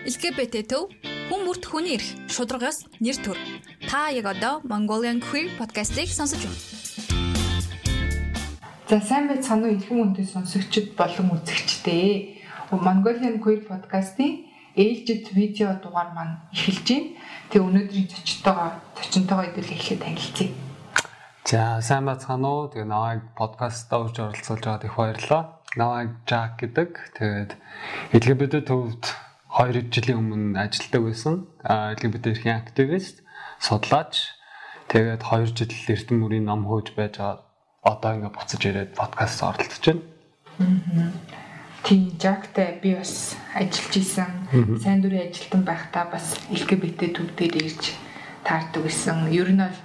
LGBT төв хүн бүрт хүний эрх шударгаас нэр төр. Та яг одоо Mongolian Queer podcast-ийг сонсож байна. За сайн байцгаана уу илхэн үндэс сонсогчд болон үзэгчдээ. Mongolian Queer podcast-ийн ээлжид видео дугаар маань эхэлж байна. Тэгээ өнөөдрийн зочдтойгоо зочинтойгоо хэдүүл эхлээд танилцъя. За сайн байцгаана уу. Тэгээ намайг подкастт орж оролцуулж байгаад их баярлалаа. Намайг Жак гэдэг. Тэгээд LGBT төвд 2 жилийн өмнө ажилладаг байсан. Эрхийн активист, судлаач. Тэгээд 2 жил эрдэм мөрийн ном хөөж байж. Одоо ингээд буцаж ирээд подкаст оролцож байна. Тийм Жактай би бас ажиллаж исэн. Сайн дурын ажилтан байхдаа бас LGBT төвдөө ирж таардаг гэсэн. Ер нь бол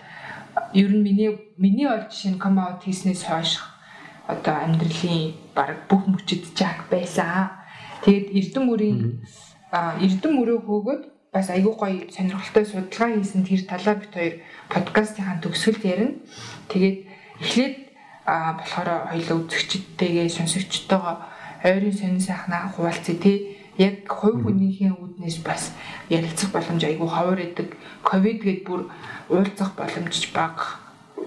ер нь миний миний олж шинэ ком аут хийснээс хойш одоо амьдралын баг бүх мөчөд Жак байсан. Тэгээд эрдэм мөрийн Эрдэм мөрөө хөөгөөд бас айгүй гоё сонирхолтой судалгаа хийсэн тэр талаа бит хоёр подкастынхаа төгсгөл ярина. Тэгээд эхлээд а болохоор хоёлоо үзэгчдтэйгээ сонсогчтойгоо ойрын сонин сайхнаа хуваалцъя тий. Яг хувь хүнийхээ үүднээс бас ярилцах боломж айгүй ховор идэг. Ковид гээд бүр уулзах боломж бага.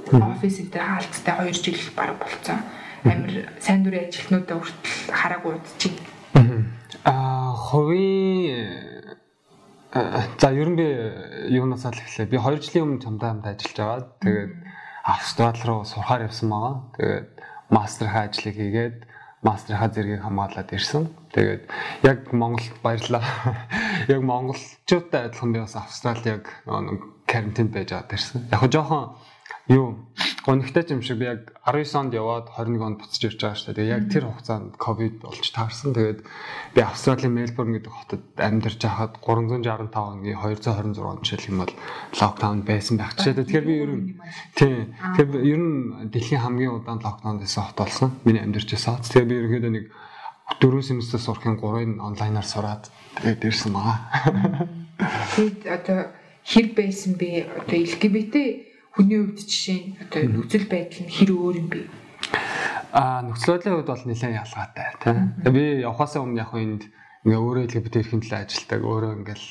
Офис энэ хаалттай 2 жил баг болцсон. Амир сайн дурын ажилтнуудаа хүртэл хараагүй удчих. А хувийн за ер нь би юунаас л эхлэв. Би 2 жилийн өмнө чамдаа хамт ажиллаж байгаа. Тэгээд Австрали руу сурахаар явсан байгаа. Тэгээд мастерхаа ажлыг хийгээд мастерхаа зэргийг хамгаалаад ирсэн. Тэгээд яг Монголд баярлаа. Яг монголчуудтай адилхан би бас Австралид яг нэг карантинд байж аваад ирсэн. Яг жоохон юу гонхтой юм шиг би яг 19 онд яваад 21 онд буцаж ирж байгаа шүү дээ. Яг тэр хугацаанд ковид болж таарсан. Тэгээд би Австралийн Мельбурн гэдэг хотод амьдарч байхад 365 хоногийн 226 жил юм бол локдаун байсан байх ч гэдэг. Тэгэхээр би ер нь тийм. Тэгэхээр ер нь дэлхийн хамгийн удаан локдаунд байсан хот болсон. Миний амьдарч байсан. Тэгэхээр би ерөнхийдөө нэг дөрөв семестр сурахын 3-ын онлайнаар сураад тэгээд ирсэн байгаа. Тэгээд одоо хэр байсан бэ? Одоо LGBT хүний хувьд жишээ нь одоо нөхцөл байдал нь хэр өөр юм бэ? Аа нөхцөл байдлын хувьд бол нэлээд ялгаатай тийм. Би явахаас өмнө яг энд ингээ өөрөө LGBT эрхийн төлөө ажилтдаг өөрөө ингээл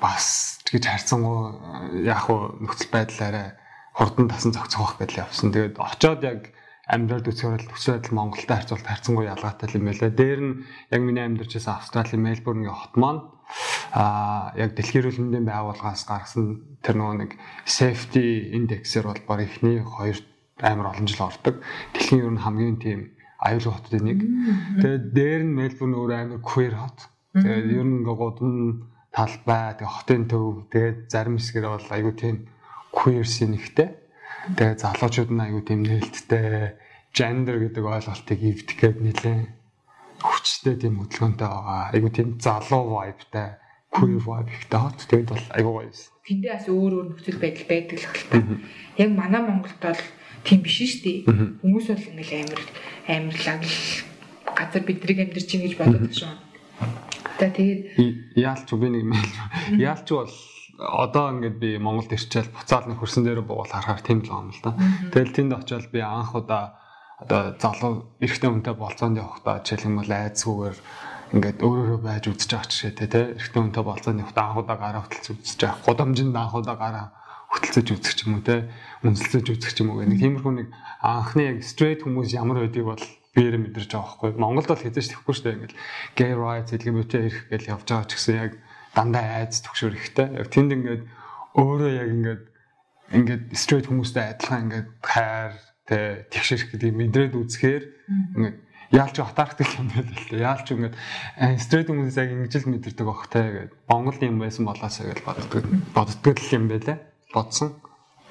бас гэж харьцангуй яг хуу нөхцөл байдлаараа хурдан тасан зохицох байх гэж явсан. Тэгээд очоод яг амьдрал төсөөрөл төсөөл Монголтой харьцуулт харьцангуй ялгаатай юм байлаа. Дээр нь яг миний амьдарч байсан Австралийн Мельбурнгийн хот маань а яг дэлхийн эрүүл мэндийн байгууллагаас гаргасан тэр нөгөө нэг safety index-ээр бол баг ихний хоёр амар олон жил ордог. Дэлхийн ер нь хамгийн тийм аюулгүй хотуудын нэг. Тэгээд дээр нь Мельбурн өөр амар queer хот. Тэгээд ер нь гудам талбай, тэгээд хотын төв, тэгээд зарим хэсгэр бол аюу тийм queer синэгтэй. Тэгээд залуучууд нь аюу тийм нээлттэй gender гэдэг ойлголтыг ивдэхэд нэлээ хүчтэй тийм хөдөлгөөнтэй байгаа. Айгу тийм залуу vibeтай, queer vibe ихтэй хот. Тэгээд бол айгу гоё байсан. Тэндээ бас өөр өөр нөхцөл байдал байдаг л хэлтэй. Яг манай Монголд бол тийм биш шүү дээ. Хүмүүс бол ингээл амар амарлаг газар бидрийг амьдарч ийн гэж боддог шүү. За тэгээд яалч би нэг яалч бол одоо ингээд би Монголд ирчээл буцаал нэг хөрсөн дээр боол харахаар тийм л юм л да. Тэгэл тэнд очиод би анх удаа одоо залуу эрэгтэй хүнтэй болцоонд явахдаа жишээлбэл айцгүйгээр ингээд өөрөөрөө байж үзэж байгаа ч гэдэг те эрэгтэй хүнтэй болцоонд явахдаа анхудаа гараа хөтөлж үзэж байгаа. Гудамжинд анхудаа гараа хөтөлцөж үзэх ч юм уу те үнэлцэж үзэх ч юм уу гэх нэг тиймэрхүү нэг анхны яг straight хүмүүс ямар байдгийг бол биеэр мэдэрч байгаа байхгүй. Монголд бол хэзээ ч тэхгүй шүү дээ ингээд gay rights LGBT эрх гэж явж байгаа ч гэсэн яг дандаа айц төгшөр ихтэй. Яг тэнд ингээд өөрөө яг ингээд ингээд straight хүмүүстэй адилхан ингээд хайр тэ тэгшэрх гэдэг мэдрээд үзэхээр яалч атархдаг юм байл л яалч ингээд стрейт хүмүүс яг ингэж л мэдэрдэг бохтой гэдэг Монгол юм байсан болоосоо гэж боддог. Боддог л юм байлаа. Бодсон.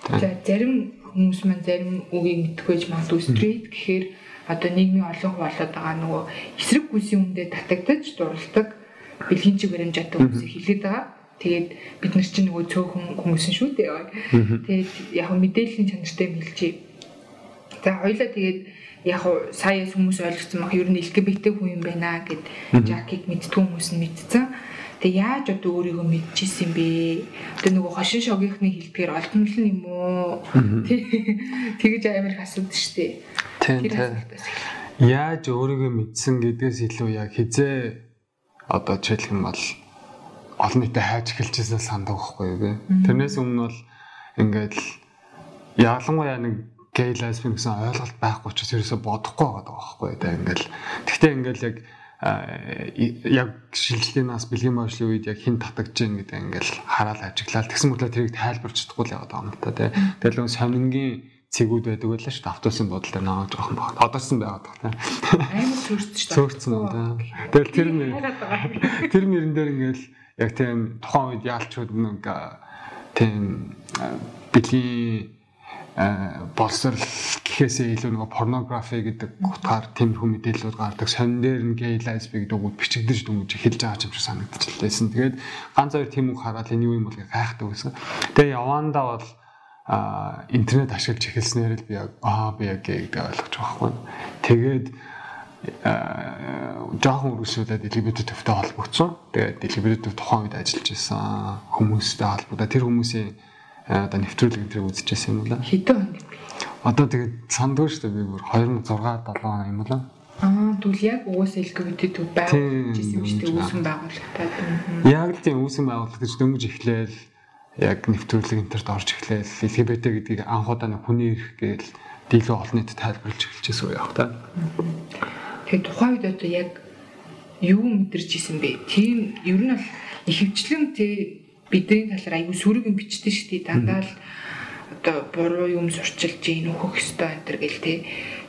За зарим хүмүүс маань зарим үгийг мэдхгүй байж магадгүй стрейт гэхээр одоо нийгмийн олон болоод байгаа нөгөө эсрэг гүсийн үндэ татагдаж дурладаг бэлгийн чиг баримжаатай хүмүүсийг хэлээд байгаа. Тэгээд бид нар чинь нөгөө цөөхөн хүмүүс шүү дээ. Тэгээд яг мэдээллийн чанартай мэлчээ За хоёлаа тэгээд яг сая хүмүүс ойлгосон баг ер нь LGBT хүн юм байна гэд Жакиг мэдтгүй хүмүүс нь мэдсэн. Тэгээ яаж одоо өөрийгөө мэдчихсэн юм бэ? Одоо нөгөө хошин шогийнхны хэлдгээр олдмол юм уу? Тэгэж амар их асуудаг штеп. Тийм тийм. Яаж өөрийгөө мэдсэн гэдгээс илүү яг хизээ одоо жишээлх юм бол олон нийтэд хайж эхэлчихсэн сандаг байхгүй юу. Тэрнээс өмнө бол ингээд ялангуяа нэг гей лесбийн гэсэн ойлголт байхгүй ч ерөөсө бодохгүй байгаа байхгүй юу. Ингээд тэгтээ ингээд яг яг шилжилтийн нас бэлгийн бошлын үед яг хин татагж гин гэдэг ингээл хараад ажиглал тэгсэн мэтлээ тэрийг тайлбарч чадахгүй л яваад байгаа юм та тий. Тэгэл нэг сонингийн цэгүүд байдаг байлаа шүү дээ. Автобусын бодол дээр наваад жоохон баг. Одоорсон байгаад байна. Амар цөөрсөн шүү дээ. Цөөрсөн юм да. Тэгэл тэр нэр тэр нэрэн дээр ингээл яг тийм тухайн үед яалчуд нэг тийм бэлгийн боловсрал гэхээсээ илүү нөгөө порнографи гэдэг утгаар тиймэрхүү мэдээлэлүүд гардаг. Сонин дээр нь гей лесби гэдэг үг бичигдэж дүнж эхэлж байгаа юм шиг санагдчихлээсэн. Тэгээд ганц хоёр тийм үг хараад энэ юу юм бол гайхдаг байсан. Тэгээ явандаа бол а интернет ашиглаж эхэлснээр л би аа би яг гэдэг ойлгож байгаа байхгүй. Тэгээд жоохон үргэлжлүүлээд электроник төвтэй холбогдсон. Тэгээд электроник төв тухайн үед ажиллаж исэн хүмүүстэй холбогдоо тэр хүмүүсийн одоо нэвтрүүлэг энэ үзчихсэн юм лаа. Хэдэн он бэ? Одоо тэгээд сандгүй шүү дээ би бүр 2006 7 он юм лаа. Аа тэгвэл яг төв байгуулж исэн юм шүү дээ үүсгэн байгуулагтай. Яг л тийм үүсгэн байгуулалт гэж дөнгөж эхлээл яг нэвтрүүлэг интерт орж эхлээл LGBT гэдгийг анхудаа нэг хүний эрх гээл дийлүү олон нийтэд тайлбарлаж эхэлчихсэн үе яг та. Тэгээд тухайн үед одоо яг юу мэдэрч исэн бэ? Тийм ер нь бол ихэвчлэн тий бидний талаар аягүй сүрэг юм бичдэг шүү дээ. Дандаа л одоо буруу юм сурчилж ийн өөхөх ёстой энэ төр гэл те.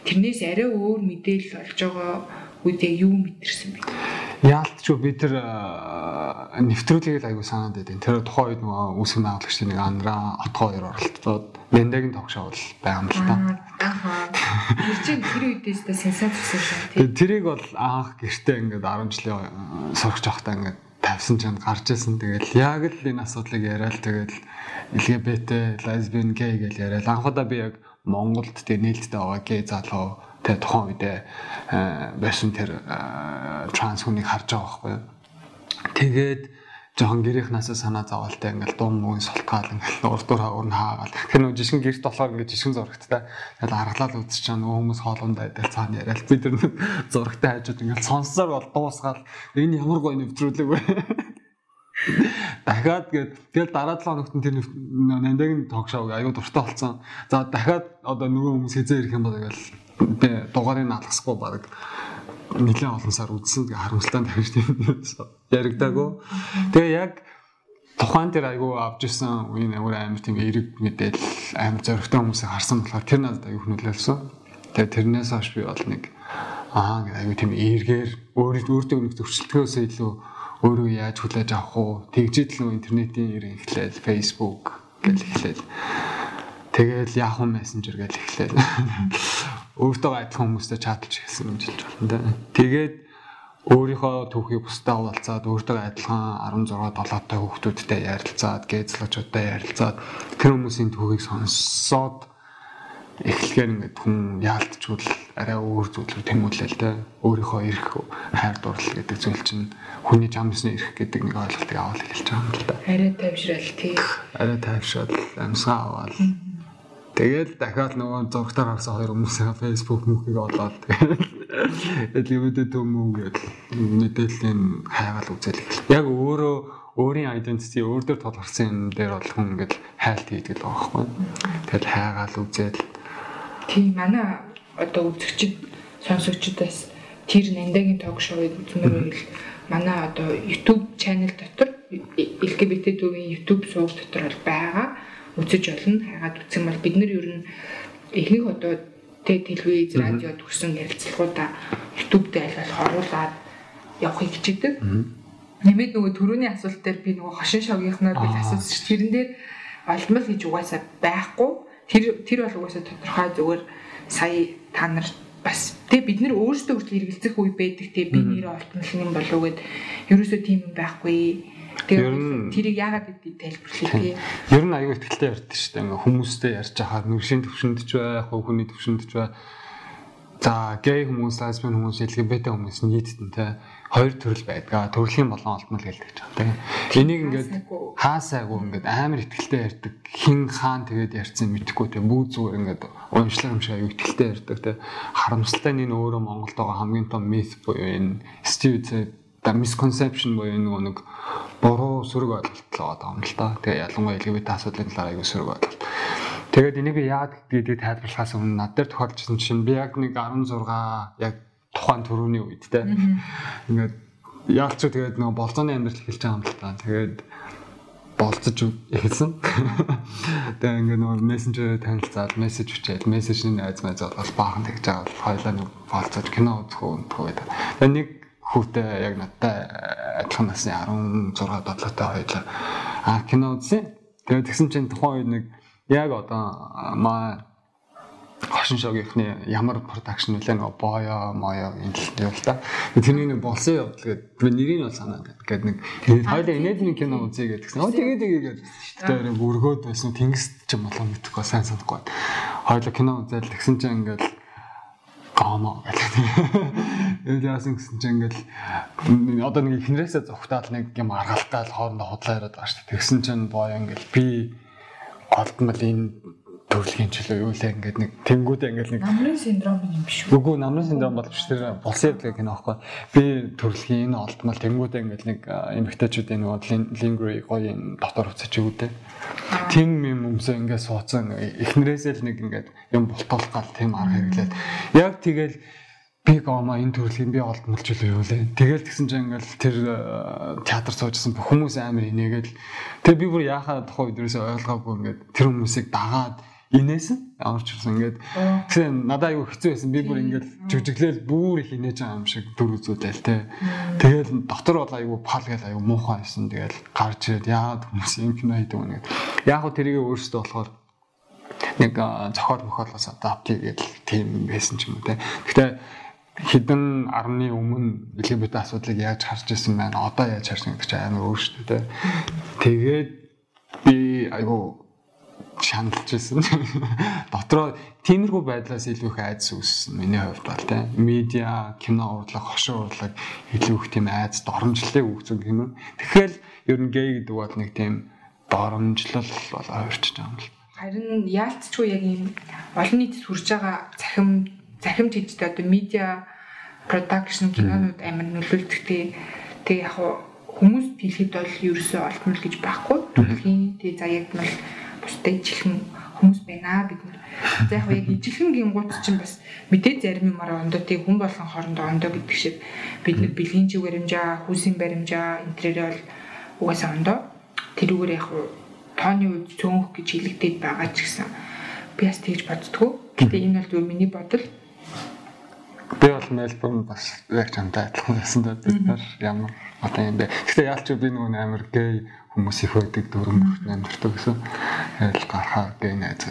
Тэрнээс арай өөр мэдээлэл олж байгаа үед яг юу мэдэрсэн бэ? Яалтч бид тэр нэвтрүүлгийг аягүй санаад байдیں۔ Тэр тухайн үед нөгөө үүсгэн байгуулагчдын нэг андраа отгоо хоёр оролцоод Мендагийн тогшоол байгаа юм л та. Аа. Тэр чинь тэр үедээс та сенсац гэсэн шүү. Тэрийг бол анх гэртээ ингээд 10 жилийн сурч явахдаа ингээд тавьсан ч гарч ирсэн. Тэгэл яг л энэ асуудлыг яриад тэгэл LGBT, lesbian, gay гэж яриад анхудаа би яг Монголд тэг нээлттэй байгаа гей залуу тэг тухайн үедээ байсан тэр транс хүнийг харж байгаа байхгүй. Тэгээд жоохон гэрийнхнаасаа санаа зовоолтой ингээл дум мөн султгаал ингээл урдуур урн хаагаал. Тэр нөө жишгэн гэрт болохоор ингээд жишгэн зурагттай. Тэгэл аргалал үзэж чаа нөө хүмүүс хоолунд байдал цаана яриад би тэр зурагтай хажууд ингээл сонссоор бол дуусгаал энэ ямар гоё нэвтрүүлэг вэ? Дахиад гээд тэгэл дараа 7 хоногт тэр нандагийн ток шоуг аюу дуртай болсон. За дахиад одоо нөгөө хүмүүс хизээ ирэх юм бол тэгэл би дугаарыг алгасахгүй баг нэлээд олон сар тэгээ харамсалтай тийм яригдаагүй. Тэгээ яг тухайн тэр айгу авч ирсэн үеийн амар амар тийм эрэг мэдээлэл амар зоригтой хүмүүсийг харсан болохоор тэр надад аюу хөнөөлөлсөн. Тэгээ тэрнээс хойш би бол нэг аа гэх аюу тийм эргээр өөрөө өөртөө нэг зөрчилдгөөс илүү өөрөө яаж хүлээж авах уу тэгжид л интернетийн эрэг эхлээл Facebook гэл эхлээл Тэгэл Yahoo Messenger гэж эхлэв. Өөртөө адилхан хүмүүстэй чаталж эхэлсэн юм жилж байна. Тэгээд өөрийнхөө түүхийг бусдаа хуваалцаад өөртөө адилхан 16 7-тай хүүхдүүдтэй ярилцаад, гээзлэгчүүдтэй ярилцаад тэр хүмүүсийн түүхийг сонсоод эхлэхээр ингээд хүн яалтчвал арай өөр зүйлүүд тэмүүлэл тэ өөрийнхөө эрх хайр дурлал гэдэг зүйл чинь хүний жамсны эрх гэдэг нэг ойлголтыг аваад эхэлж байгаа юм л да. Арай тайвшрал тий. Арай тайвшрал амьсгаа аваад Тэгэл дахиад нөгөө зургатаар харсан хоёр хүмүүсээ Facebook мөхийг олоод тэгэл LGBT хүмүүгээд мэдээллийн хайгаал үзэл. Яг өөрөө өөрийн identity өөр дөр толгорсон юм дээр бол хүн ингээд хайлт хийдэг л байгаа байхгүй. Тэгэл хайгаал үзэл. Тийм манай одоо үзэгчд сонсогчдоос тэр нандагийн ток шоуыг үзмээр байвал манай одоо YouTube channel дотор LGBT төвийн YouTube сууг дотор бол байгаа үзэж олно хайгаад үзсэн бол бид нар ер нь эхнийх одоо тэ телевиз радиод өгсөн ярилцлагуудаа YouTube дээр аль болох оруулаад явахыг хичээдэг. Нэмээд нөгөө төрөний асуулт дээр би нөгөө хошин шогийнхноор би асуусан шүү. Тэрэн дээр олдмол гэж угаасаа байхгүй. Тэр тэр бол угаасаа тодорхой зүгээр сая та нар бас тэг бид нар өөрсдөө хүртэл хэрэгэлцэх үе байдаг. Те би нэр олтмол юм болов уу гэд. Ерөөсөө тийм юм байхгүй Тэгээд тэрийг яагаад гэдгийг тайлбарлая тий. Ер нь аюу ихтэй ярьдэн шүү дээ. Ингээ хүмүүстэй ярьж хахаар нүршийн төвшөнд ч бай, хуу хүний төвшөнд ч бай. За гей хүмүүс, лесбиан хүмүүс, LGBT хүмүүс нийтдэн те хоёр төрөл байдаг. Төрлийн болон олдмол гэлдэг ч юм те. Энийг ингээд хаа сайгүй ингээд амар ихтэй ярьдаг. Хин хаан тэгээд ярьсан мэдхгүй те. Бүү зүгээр ингээд уушлаг юм шиг аюу ихтэй ярьдаг те. Харамсалтай нь энэ өөрөө Монголд байгаа хамгийн том миф буюу энэ Стив да misconception буюу нөгөө нэг буруу сөрөг ойлголт л байгаа юм л да. Тэгээ ялангуяа LGBT асуудлын талаар аягүй сөрөг ойлголт. Тэгээд энийг яагаад гэдгийг тайлбарлахаас өмнө над дээр тохиолдсон чинь би яг нэг 16 яг тухайн төрөний үед те. Ингээд яалч тэгээд нөгөө болзооны амьдрал эхэлж байгаа юм л да. Тэгээд болцож эхэлсэн. Тэгээ ингээ нөгөө мессенжерээр танилцаад мессеж бичээд мессежний найз найз бол баахан тэгж байгаа бол хоёлаа нэг болцож кино үзэх үү гэдэг. Тэгээ нэг хүүтэй яг надтай адилхан насны 16 7-тай хоёлаа а кино үзсэн. Тэгээ тэгсэн чинь тухайн үед нэг яг одоо маа хошин шогийнхны ямар продакшн үлээ нөгөө боё моё энэ л юм л да. Тэрний нэг болсон явдал гээд би нэрийг бол санаад. Гээд нэг хоёлаа инээдний кино үзье гэдгсэн. Оо тэгээ тэгээ гээд тэр өргөөд байсан тэнгис ч юм болоо мэдхгүй сайн санахгүй. Хоёлаа кино үзэл тэгсэн чинь ингээл гомо гэдэг. Яасан гэсэн чинь ингээл одоо нэг ихнэрээсээ зүгтаал нэг юм аргалтаал хоорондоо худлаа яриад байгаа шүү дээ. Тэгсэн чинь боё ингээл би голдмол энэ төрөлхийн чөлөө юу лээ ингээд нэг тэнгүүдээ ингээд нэг намрын синдром юм биш үү? Үгүй намрын синдром бол биш тэр болсон явдлыг кино аахгүй. Би төрөлхийн энэ олдмол тэнгүүдээ ингээд нэг эмэгтэйчүүдийн нөгөө лингри гоё дотор уцаж үүдээ. Тим юм өмсөө ингээд суудсан эхнэрээсээ л нэг ингээд юм бултуулах гал тийм арга хэрэглээд яг тэгэл би гома энэ төрөлхийн би олдмолж юу лээ. Тэгэл тэгсэн чинь ингээл тэр театр суужсэн хүмүүс амар инээгээл тэг би бүр яхаа тухай өдрөөсөө ойлгоогүй ингээд тэр хүмүүсийг дагаад инээсэн ямар ч үсэн ингээд тэгэхээр надад аюу хэцүү байсан. Би бүр ингээд жигжиглээл бүр их инээж байгаа юм шиг дүр үзүүлээл те. Тэгэл дотор бол аюу пал гээл аюу муухай байсан. Тэгэл гарч ирээд яагаад хүмүүс юм кино хийдэг юм гээд яг хөө тэрийг өөрөөсөө болохоор нэг зохиол мохолоос адапт хийгээл тийм байсан ч юм уу те. Гэхдээ хэдэн арны өмнө LGBT асуудлыг яаж харж ирсэн байна? Одоо яаж харсан гэдэг чинь амар өөр шүү дээ тэгээд би айгу шаналж байсан. Дотроо тиймэрхүү байдлаас илүү их айдас үүссэн. Миний хувьд бол тийм медиа, кино урлаг, хошин урлаг илүү их тийм айдас доромжлыг үүсгэх юм. Тэгэхээр ер нь гей гэдэг бол нэг тийм доромжлол бол ойрчж байгаа юм л. Харин яалтчгүй яг ийм олон нийтэд хүрж байгаа захим захимж хийжтэй одоо медиа production кинонууд амар нөлөөлдөг тий. Тэгээ яг хүмүүс хэлэхэд бол ерөөсөө олдмол гэж байхгүй. Төлхийн тий за яг нь бусдад ижилхэн хүмүүс байна бид нар. За яг яг ижилхэн гингууд чинь бас мэдээ зарим юмараа ондоо тий хүн болгон хоорондоо ондоо гэдэг шиг бид нар бэлгийн чиг баримжаа, хүүсийн баримжаа энтрээрээ бол угаасаа ондоо тэрүүгээр яг тооны үед цөөнх гэж хэлэгдээд байгаа ч гэсэн би бас тэгж боддгоо. Гэтэ энэ бол зөв миний бодол. Би бол Мельбурн бас яг чамтай адилхан байсан даа бид нар ямар одоо юм бэ. Гэтэ яалч би нөгөө амар гей хүмүүс их байдаг дөрөв мөртөнд амьдэрдэг гэсэн. Тэгэл гарахаа гей найз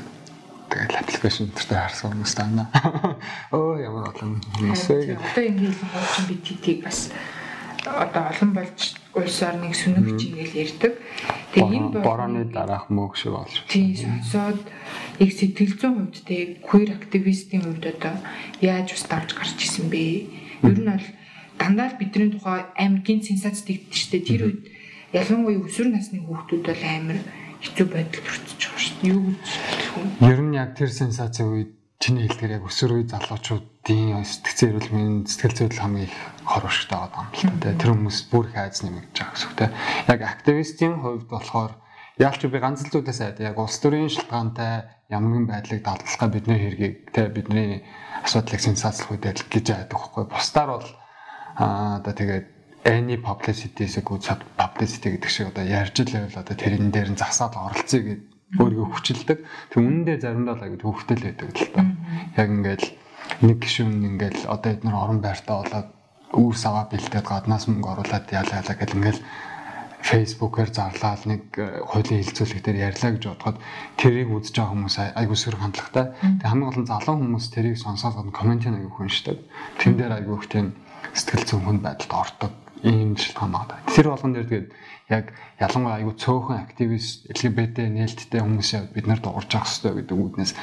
тэгэл аппликейшн дээр харсан хүмүүс таана. Оо ямар олон хүмүүс вэ. Одоо ингэ хэлсэн бол чинь би тийг бас одоо олон болж улс орныг сүнэгч ингээл ярьдаг. Тэгээ энэ борооны дараах мөг шиг болж. Тийм сонсоод их сэтгэл зүйн хувьд те queer активистийн хувьд одоо яаж ус давж гарч исэн бэ? Ер нь бол дандаа бидний тухай гин сенсац дэгдэж штэ тэр үед ялангуяа өсвөр насны хүүхдүүд бол амар хэцүү байдалд хүрчихэж байгаа шүү дээ. Юу гэж хэлэх вэ? Ер нь яг тэр сенсацийн үед чиний хэлдгээр яг өсвөр үе залуучуудын сэтгцэн эрүүлмийн сэтгэл зүйдэл хамгийн их хор уршигтай байгаа юм л та. Тэр хүмүүс бүр их айц нэмэгдэж байгаа гэсэн үг те. Яг активистийн хувьд болохоор яалч би ганц л зүйлээс айда яг улс төрийн шалтгаантай ямар нэгэн байдлыг дадлахаа бидний хэргийг те бидний асуудлыг сенсацлах үедээ гэж айдаг байхгүй. Бусдаар бол аа одоо тэгээд any publicity-сэг сад publicity гэдэг шиг одоо ярьж л байвал одоо тэрэн дээр нь засаад оролцъё гэд өөрийгөө хүчилдэг. Тэг үнэндээ заримдаа л аягүй төвхтэй л байдаг л та. Яг ингээл нэг гишүүн ингээл одоо эдгээр орон байртаа болоод үүр саваа бэлдээд гаднаас мөнгө оруулаад яалаа яалаа гэл ингээл фейсбүүкээр зарлаад нэг э, хуулийн хилцүүлэг дээр ярьлаа гэж бодоход тэрийг үзэж байгаа хүмүүс айгүй сөрөг хандлагатай. Тэг хамгийн гол нь залуу хүмүүс тэрийг сонсоод коммент аягүй хүншдэг. Тэн дээр айгүй их тийм сэтгэл зүйн хүн байдалд ордог ийм шалтгаан байна. Тэр болгон дээр тэгээд яг ялангуяа айгүй цөөхөн активист LGBT нээлттэй хүмүүсээ бид нар дуурж авах хэрэгтэй гэдэг үүднээс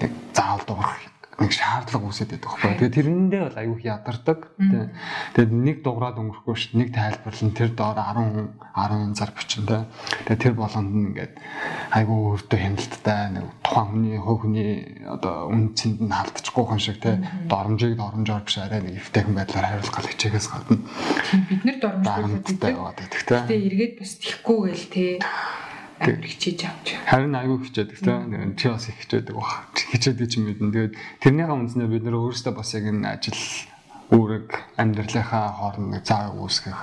нэг заавал дуурах нэг шаардлага үүсээд байдаг байхгүй. Тэгээд тэрэндээ бол аюух ядардаг. Тэ. Тэгээд нэг дуграад өнгөрөхгүй ш нэг тайлбарлан тэр доор 10 10 зар бичин тэ. Тэгээд тэр болгонд нь ингээд айгүй өөртөө хяналттай нэг тухайн хүний хөв хүний одоо үн цэнд нь халдчихгүй хүн шиг тэ. Доромжийг доромжоор биш арай нэг эвтэйхэн байдлаар хариулах гал хичээгээс гадна. Бид нэр доромжлуулдаг тэ. Гэтэ эргээд бас тихгүй гээл амар хичээж авч. Харин айгүй хичээдэг тийм. Чи бас их хичээдэг баг. Хичээдэг ч юм мэдэн. Тэгээд тэрнийхээ үндснээр бид нөр өөрөөсөө бас яг энэ ажил үүрэг амьдралынхаа хооронд цааг үүсгэх.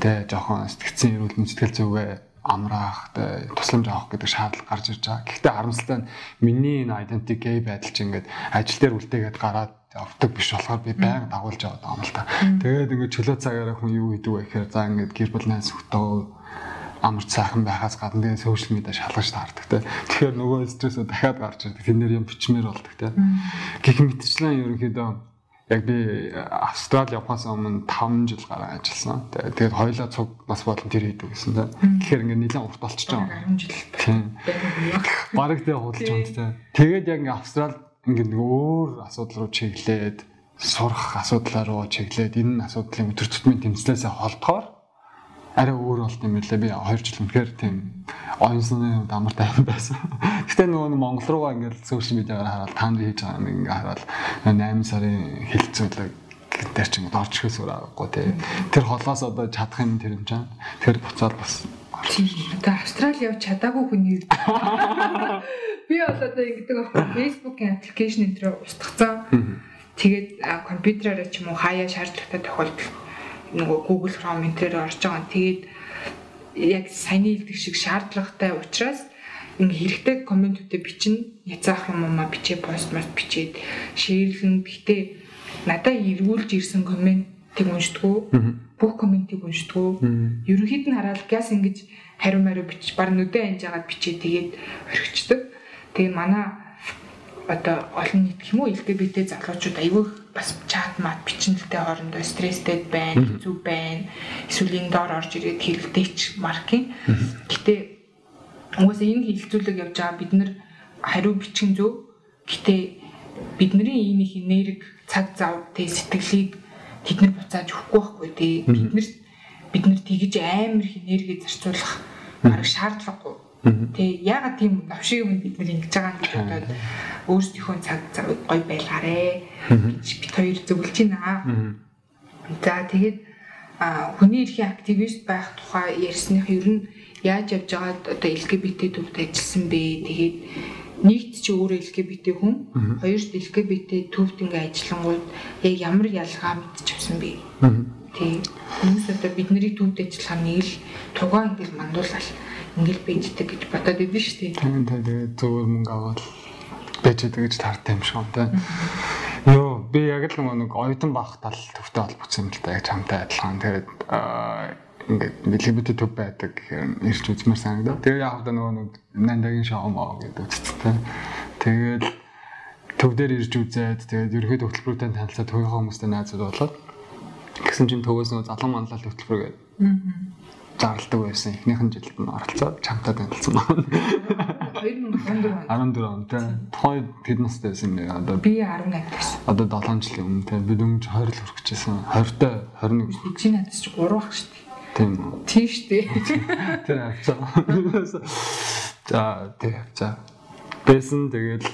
Тэ жоохон сэтгцэн эрүүл сэтгэл зүгээ амраах тусламж авах гэдэг шаардлага гарч ирж байгаа. Гэхдээ харамсалтай нь миний энэ identity gay байдал чинь ингээд ажил дээр үлдээгээд гараад явдаг биш болохоор би байнга дагуулж яваад байгаа юм л та. Тэгээд ингээд чөлөө цагаараа хүн юу хийдэг вэ гэхээр за ингээд гэр бүл найз зөвхөн амар цаахан байхаас гадна тэгээ сошиал медиа шалгаж таардаг те. Тэгэхээр нөгөө стрессөө дахиад гарч ирдэг. Тэр нэр юм бичмээр болдог те. Гэх мэтчлэн ерөнхийдөө яг би Австрали явахаас өмнө 5 жил гараа ажилласан. Тэгээд хоёлаа цуг бас болон тэр хийдэг гэсэн те. Тэгэхээр ингээ нэлээд урт болчихж байгаа. 10 жил. Тийм. Бараг тэгээ худалж байгаа те. Тэгээд яг ингээ Австрал ингээ нэг өөр асуудал руу чиглээд сурах асуудлаа руу чиглээд энэ асуудлын өдөр тутмын тэмцлээсээ холдохоор арай өөр болт юм лээ. Би 2 жил үнэхээр тийм оюунсны амар тайван байсан. Гэтэ нөгөө Монгол руугаа ингээд сошиал медиагаар хараад танд хийж байгаа юм ингээд хараад 8 сарын хилцүүлэг дээр ч ингээд орж ихэс ураагүй тий. Тэр холоос одоо чадах юм тэр юм чам. Тэр буцаад бас. Одоо Австрали явж чадаагүй хүний би бол одоо ингэдэг байхгүй Facebook-ийн аппликейшн энэ төр устгацсан. Тэгээд компьютераараа ч юм уу хаяа шаардлагатай тохиолдолд нөгөө Google Chrome энтрээр орж байгаа. Тэгээд яг саяны хэлдэг шиг шаардлагатай учраас ингээ хэрэгтэй комментүүдэд бичнэ. Яцаах юм уу бичээ пост маш бичээд шеэрлэн гэтээ надад эргүүлж ирсэн комментиг уншдаггүй. Бүх комментиг уншдаггүй. Ерөнхийд нь хараад газ ингэж хариу мариу бич бар нүдэ анж агаад бичээ тэгээд орхичдаг. Тэгээ манай одоо олон нийт юм уу LGBT залуучууд айгүй бас чат мат бичнэлтэй хоорондоо стресстэй байна, хэцүү байна. Эсвэл энэ доор орж ирээд хэрэлдээч маркийн. Гэтэ угаасаа энэ хилцүүлэг явж байгаа бид нар хариу бичин зөв. Гэтэ бидний энэ их энерги цаг зав тэ сэтгэлийг тэд нар буцааж өгөхгүй байхгүй тий. Бид нар бид нар тэгж амар их энерги зарцуулах бараг шаардлагагүй. Тэ ягаад тийм навшиг юм бид нар ингэж байгаа юм бодоод өөрсдийнхөө цаг завыг гой байлгаарэ гэж бид хоёр зөвлөж байна. За тэгээд хүний эрхийн активист байх тухай ярьсных ер нь яаж явж байгаад одоо LGBT төвд ажилласан бэ? Тэгээд нэгт ч өөрөө LGBT хүн, хоёрт LGBT төвд ингээ ажиллангууд яг ямар ялгаа мэдчихсэн бэ? Тий. Хүмүүс одоо бидний төвд ажиллахаар нэг л тугаа ингээл мандуулаад ингээл бийддэг гэж бодоод идэв шүү дээ. Тийм тэгээд зөвөр мөнгө аваад байгаа гэж таартай юм шиг юм тийм. Йоо би яг л нэг оюутан байх тал төвтэй холбогдсон юм л да яг чамтай адилхан. Тэгээд ингээд нэлээд төв байдаг ирж үзмээр санагдав. Тэгээ яг одоо нөгөө нэг нандагийн шоу маа гэдэг үсттэй. Тэгээд төв дээр ирж үзээд тэгээд ерөөд хөтөлбөртэй танилцаад төвийнхөө хүмүүстэй найзууд болоод гэсэн чинь төвөөс нөгөө залан манлал хөтөлбөр гэдэг. Зарладаг байсан. Эхнийхэн жилд нь оролцоод чамтай танилцсан байна. 2014 онд. 14 онд тий. Тухайн хэд настай байсан бэ? Одоо би 18 байсан. Одоо 7 жилийн өмнө тий. Бид өмнө 20 л хүрэх гэжсэн. 20-тай 21. Би чинь надад чи 3 байх шүү дээ. Тийм. Тийм шүү дээ. Тэр авцаа. За тий авцаа. Бэсэн тэгэл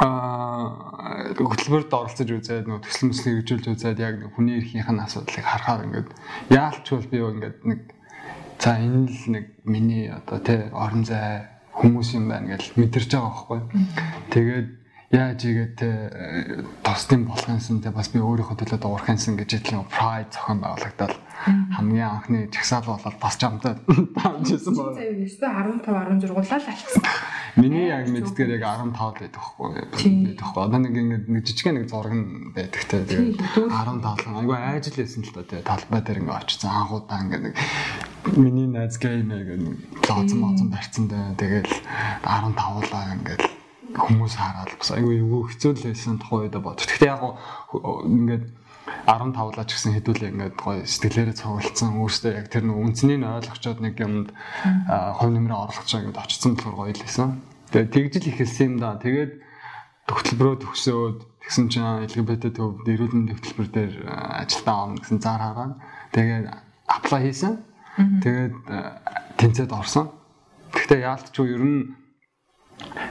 аа хөтөлбөрт оролцож үзээд нөгөө төсөл мөслийг хэрэгжүүлж үзээд яг хүний эрхийнх нь асуудлыг харахаар ингээд яалчвал би ингээд нэг за энэ л нэг миний одоо тий орон зай хүмүүс юм байна гэж мэдэрч байгаа байхгүй. Тэгээд яаж игээд те тосдын болгонсон те бас би өөрийнхөө төлөө дуурхансан гэж итгэл pride зохион байгуулагдал хамгийн анхны жагсаал болоод бас жамтай таамжсэн байна. Цаа 15 16 гуулаа л алцсан. Миний яг мэддгээр яг 15 л байдаг хгүй. Байдаг хгүй. Одоо нэг ингэ нэг жижиг нэг зураг нь байдаг те. Тэгээд 15 л айгүй айжл байсан л та те. Талбай дээр ингэ очсон анхудаа ингэ нэг миний найз гей мэг нэг лооцсон моцсон барьцсан те. Тэгэл 15 лаа ингээд хүмүүс хараад бас айгүй юу хэцүү л байсан тухай үед бод. Гэхдээ яг ингээд 15 лаач гэсэн хэдүүлээ ингээд гоё сэтгэлээрээ цугулсан өөртөө яг тэр нэг үнцнийг ойлгочоод нэг юмд хувь нэмрээ гэж ингээд очсон болохоор гоё л байсан. Тэгээд тэгжил ихэлсэн юм да. Тэгээд хөтөлбөрөө төгсөөд тэгсэн чинь LGBT төв эрүүл мэндийн хөтөлбөр дээр ажилтаа авна гэсэн зар хараад тэгээд аплай хийсэн. Тэгээд тэнцээд орсон. Гэхдээ яалтчгүй ер нь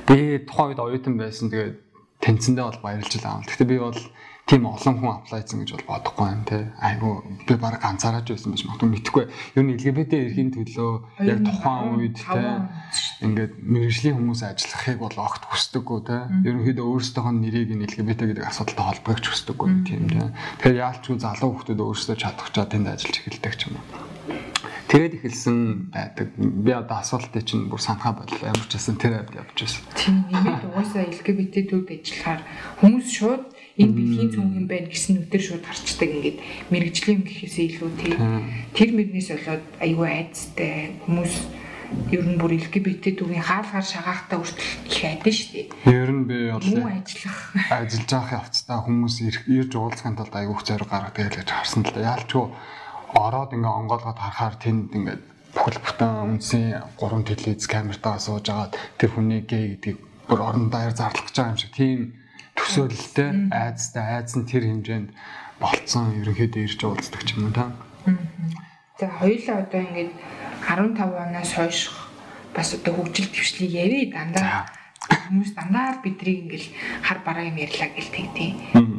би тухайн үед оюутан байсан. Тэгээд тэнцэндээ бол баярлж байгаа юм. Гэхдээ би бол тийм олон хүн аплайцсан гэж бол бодохгүй юм те. Айгу би баг ганцаараач байсан байж магадгүй мэдхгүй. Ер нь LGBT эрхийн төлөө яг тухайн үед те ингээд мэрэгжлийн хүмүүс ажиллахыг бол огт хүсдэггүй те. Ерөнхийдөө өөрсдийнхөө нэрийг LGBT гэдэг асуудалтай холбоогч хүсдэггүй тийм те. Тэгэхээр яалчгүй залуу хүмүүс өөрсдөө чадах чад тэнд ажиллаж эхэлдэг ч юм уу. Тэгээд эхэлсэн байдаг. Би одоо асуултыг чинь бүр санахаа бодлоо. Ямар ч гэсэн тэр авд явж байсан. Тийм нэмээд угаасаа LGBT төвд ажиллахаар хүмүүс шууд энэ бэлгийн цөм юм байна гэсэн нүдээр шууд харцдаг ингээд мэрэгжлийн гэхээсээ илүү тий. Тэр мөрнээс болоод айгүй айцтай хүмүүс ер нь бүр LGBT түүгийн хаал хаар шагаахтаа хүртэл их айдэн шүү дээ. Ер нь би бол муу ажиллах ажиллаж явах явцдаа хүмүүс ирж уулзахын тулд айгүйх зориг гаргадаг гэж харсан л да. Яалчгүй ороод ингээ онгоолгоод харахаар тэнд ингээ бүхэл бүтэн үнсэн гурван телевиз камертаа сууж агаад тэр хүний гей гэдгийг бүр орон даяар зарлах гэж байгаа юм шиг. Тийм төсөөлөлтэй айцтай айц нь тэр хэмжээнд болцсон ерөнхийдөө ирж уулздаг ч юм уу та. За хоёулаа одоо ингээд 15 оноос хойш бас одоо хөгжил твшлийг ярий дандаа. Хүмүүс дандаа бидрийг ингээл хар бараа юм ярьлаа гэл тэгтээ.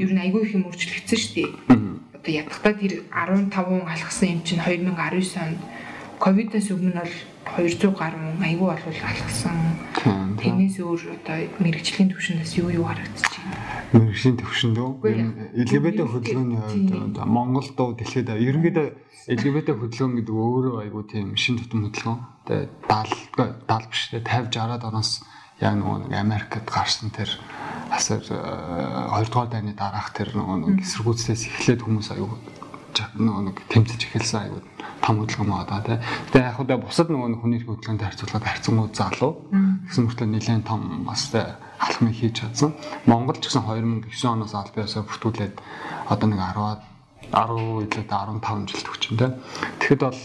Ер нь айгүй их юм өөрчлөгдсөн шүү дээ. Одоо ядахтаа тэр 15 алхсан юм чинь 2019 онд ковидоос өмнө бол 200 гаруй айгүй болвол алхсан. Тэрнээс өөр одоо мэрэгжлийн төвшөндөөс юу юу харагдчих юм. Мэрэгжлийн төвшөндөө LGBT хөдөлгөөний хувьд Монголд доо дэлхийд ерөнхийдөө LGBT хөдөлгөөн гэдэг өөрөө айгүй тийм шин тутам хөдөлгөөн. Тэгээ 70 70 биш тэгээ 50 60-аад оноос яг нөгөө нэг Америкт гарсан тэр асар 2 дугаар дайны дараах тэр нөгөө эсэргүүцлээс эхлээд хүмүүс аюу нөгөө нэг тэмцэж эхэлсэн аюу том хөдөлгөөн байгаа тий. Тэгээ яг хөө бусад нөгөө хүний хөдөлгөөнтэй харьцуулахад харьцангуй залуу. Гэсэн мөртлөө нэлээд том бас алхмыг хийж чадсан. Монгол ч гэсэн 2009 оноос аль биесээ бүртгүүлээд одоо нэг 10-аад 10 илээд 15 жил төгчөн тий. Тэгэхэд бол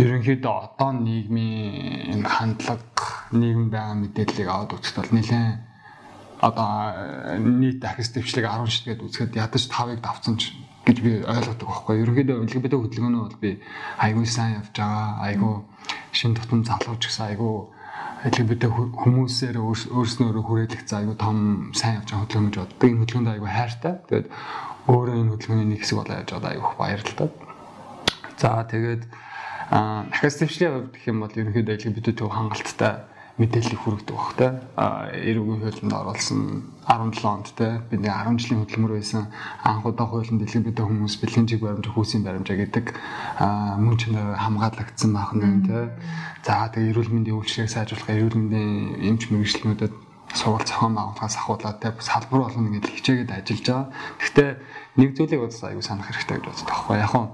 ерөнхийдөө одоо нийгмийн энэ хандлага нийгэм байгаа мэдээллийг аваад үзэхэд бол нэлээд одоо нийт ахис дэвшлиг 10 шидгээд үзэхэд ядаж 5-ыг давцсан ч гэж би ойлгодог байхгүй. Ерөнхийдөө LGBT хөдөлгөөнөө бол би айгүй сайн явж байгаа. Айгүй шин тутам залууч гэсэн айгүй LGBT хүмүүсээр өөрснөөрөө хүрээлэх за айгүй том сайн явж байгаа хөдөлгөөн гэж боддог. Энэ хөдөлгөөнд айгүй хайртай. Тэгээд өөрөө энэ хөдөлгөөний нэг хэсэг болоо явж байгаа айгүй баярлалаа. За тэгээд төвчлийн хувьд гэх юм бол ерөнхийдөө LGBT төв хангалттай мэдээлэл хүргэдэг баг та. А эрүүгийн хуулинд оруулсан 17 онд те бидний 10 жилийн хөдөлмөр байсан анх удаа хуулийн дэлгэбэдэ хүмүүс бэлэнжиг баримж хүүсийн баримжаа гэдэг мөн чанар хамгаалагдсан бахан те. За тэгээ эрүүл мэндийн үйлчлэгийг сайжруулах эрүүл мэндийн эмч мэрэгчлэнүүдэд сургалт зохион байгуулахаас ахуулаад те салбар болгоно гэж хичээгээд ажиллаж байгаа. Гэхдээ нэг зүйлийг бас аягүй санах хэрэгтэй гэж боддог байхгүй яг нь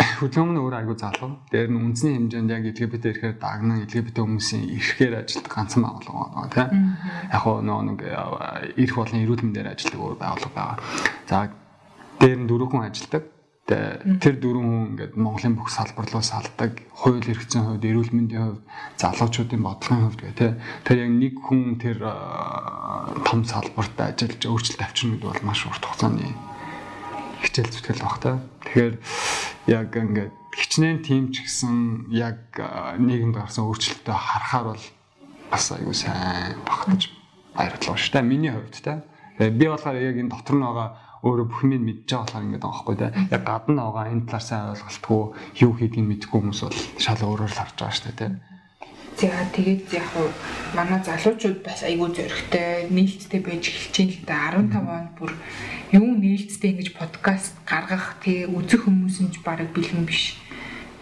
хөдөлгөөн нь өөр айгу залуу. Дээр нь үндэсний хэмжээнд яг LGBT ирэхээр дагнан LGBT хүмүүсийн ирэхээр ажилтдаг ганцхан байгууллага байна тийм. Яг хоо нөгөө нэг ирэх болон эрүүл мэндээр ажилтдаг өөр байгууллага байгаа. За дээр нь дөрөв хүн ажилтдаг. Тэр дөрвөн хүн ингээд Монголын бүх салбар руу салдаг. Хууль эрхцэн хувьд, эрүүл мэндийн хувьд, залуучуудын бодлогын хувьд гэх тийм. Тэр яг нэг хүн тэр том салбарт ажиллаж өөрчлөлт авчирна гэдэг бол маш урт хугацааны хичээл зүтгэл баг та. Тэгэхээр яг ингээд хичнээн тим ч гэсэн яг нийгэмд гарсан өөрчлөлтөө харахаар бол бас аюу сайн багтаж баярлалаа шүү дээ. Миний хувьд те. Би болохоор яг энэ дотор нь байгаа өөрөө бүх юм мэдж байгаа болохоор ингээд байгаа байхгүй те. Яг гадна байгаа энэ талаар сайн ойлголтгүй юу хийдгийг мэдэхгүй хүмүүс бол шал өөрөөр л харж байгаа шүү дээ. За тэгээд яг хуу манай залуучууд бас айгүй зөрөгтэй нээлттэй байж эхэлж байна л да 15 онд бүр юу нээлттэй ингэж подкаст гаргах тэгээ үзэх хүмүүс нь ч бараг бэлэн биш.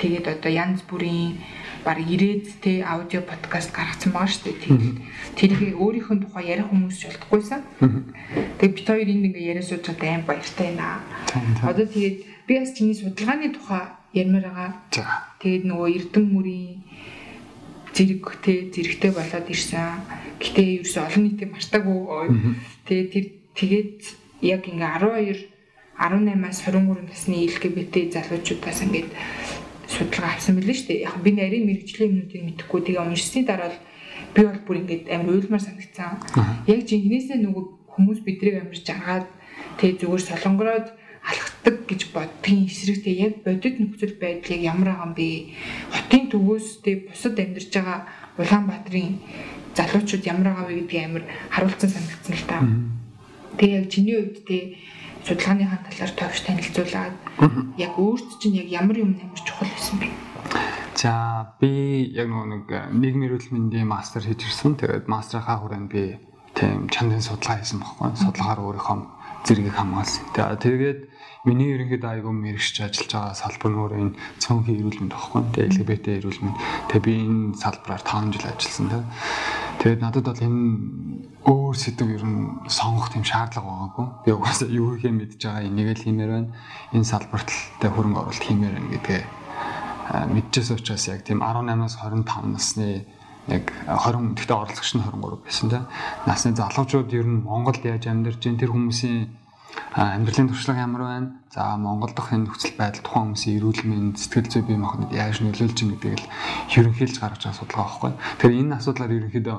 Тэгээд одоо янз бүрийн баг ирээд те аудио подкаст гаргацсан байгаа шүү дээ. Тэгээд тэрийг өөрийнх нь тухай ярих хүмүүс болтгойсэн. Тэгээд бит хоёр энд ингээ яриа сууж байгаа аим баяртай байна. Одоо тэгээд би бас чиний судалгааны тухай ярмаар байгаа. Тэгээд нөгөө Эрдэнэ мөрийн зэрэг те зэрэгтэй болоод ирсэн. Гэтэ ерөөсө олон нийтийг мартаагүй. Тэгээ тэр тэгээд яг ингээ 12 18-аас 23 насны LGBT залуучуудаас ингээд судалгаа авсан мэлээ шүү дээ. Яг би нарийн мэрэгжлийн юмнуудыг мэдэхгүй тэгээ уншсны дараа л би бол бүр ингээд амар уйлмар санагцсан. Яг жинхнээсээ нөгөө хүмүүс бидрийг амар жаргаад тэг зүгээр солонгороод алхдаг гэж боддгийн эсрэгтэй яг бодит нөхцөл байдлыг ямар юм бэ? Хотын төвөөс тэг бусад амьдарч байгаа Улаанбаатарын залуучууд ямар байгаа вэ гэдгийг амар харуулсан санагдсан л та. Тэгээ яг чиний хувьд тэг судалгааныхаа талаар товч танилцуулаад яг өөрт чинь яг ямар юм амар чухал байсан бэ? За би яг нэг нийгмийн эрүүл мэндийн мастер хийж ирсэн. Тэгээд мастрынхаа хүрээнд би тийм чандын судалгаа хийсэн баггүй. Судалгаагаар өөрийнхөө зэргийг хамгаалсан. Тэгээд миний ерөнхийд айгүй мэрэгч ажиллаж байгаа салбар нь өөрөө энэ цөөнхийн эрүүл мэнд баггүй. Тэгээд LGBT эрүүл мэнд. Тэгээд би энэ салбараар 5 жил ажилласан тийм. Тэгээд надад бол энэ өөр сэдв ер нь сонгох тийм шаардлага байгаагүй. Би угаасаа юу хийхээ мэдж байгаа энийг л хиймээр байна. Энэ салбарт тэ хөрөнгө оруулалт хиймээр байна гэдгээ мэдчихсэн учраас яг тийм 18-аас 25 насны яг 20 гэхдээ оролцогч нь 23 байсан тийм. Насны залуучууд ер нь Монголд яаж амьдарч тэр хүмүүсийн амьдралын туршлага ямар байна? За Монгол дахь энэ нөхцөл байдал тухайн хүмүүсийн эрүүл мэнд, сэтгэл зүй бие махбод яаж нөлөөлж байгаа гэдгийг л ерөнхийлж гаргаж байгаа судалгаа байхгүй. Тэгэхээр энэ асуудлаар ерөнхийдөө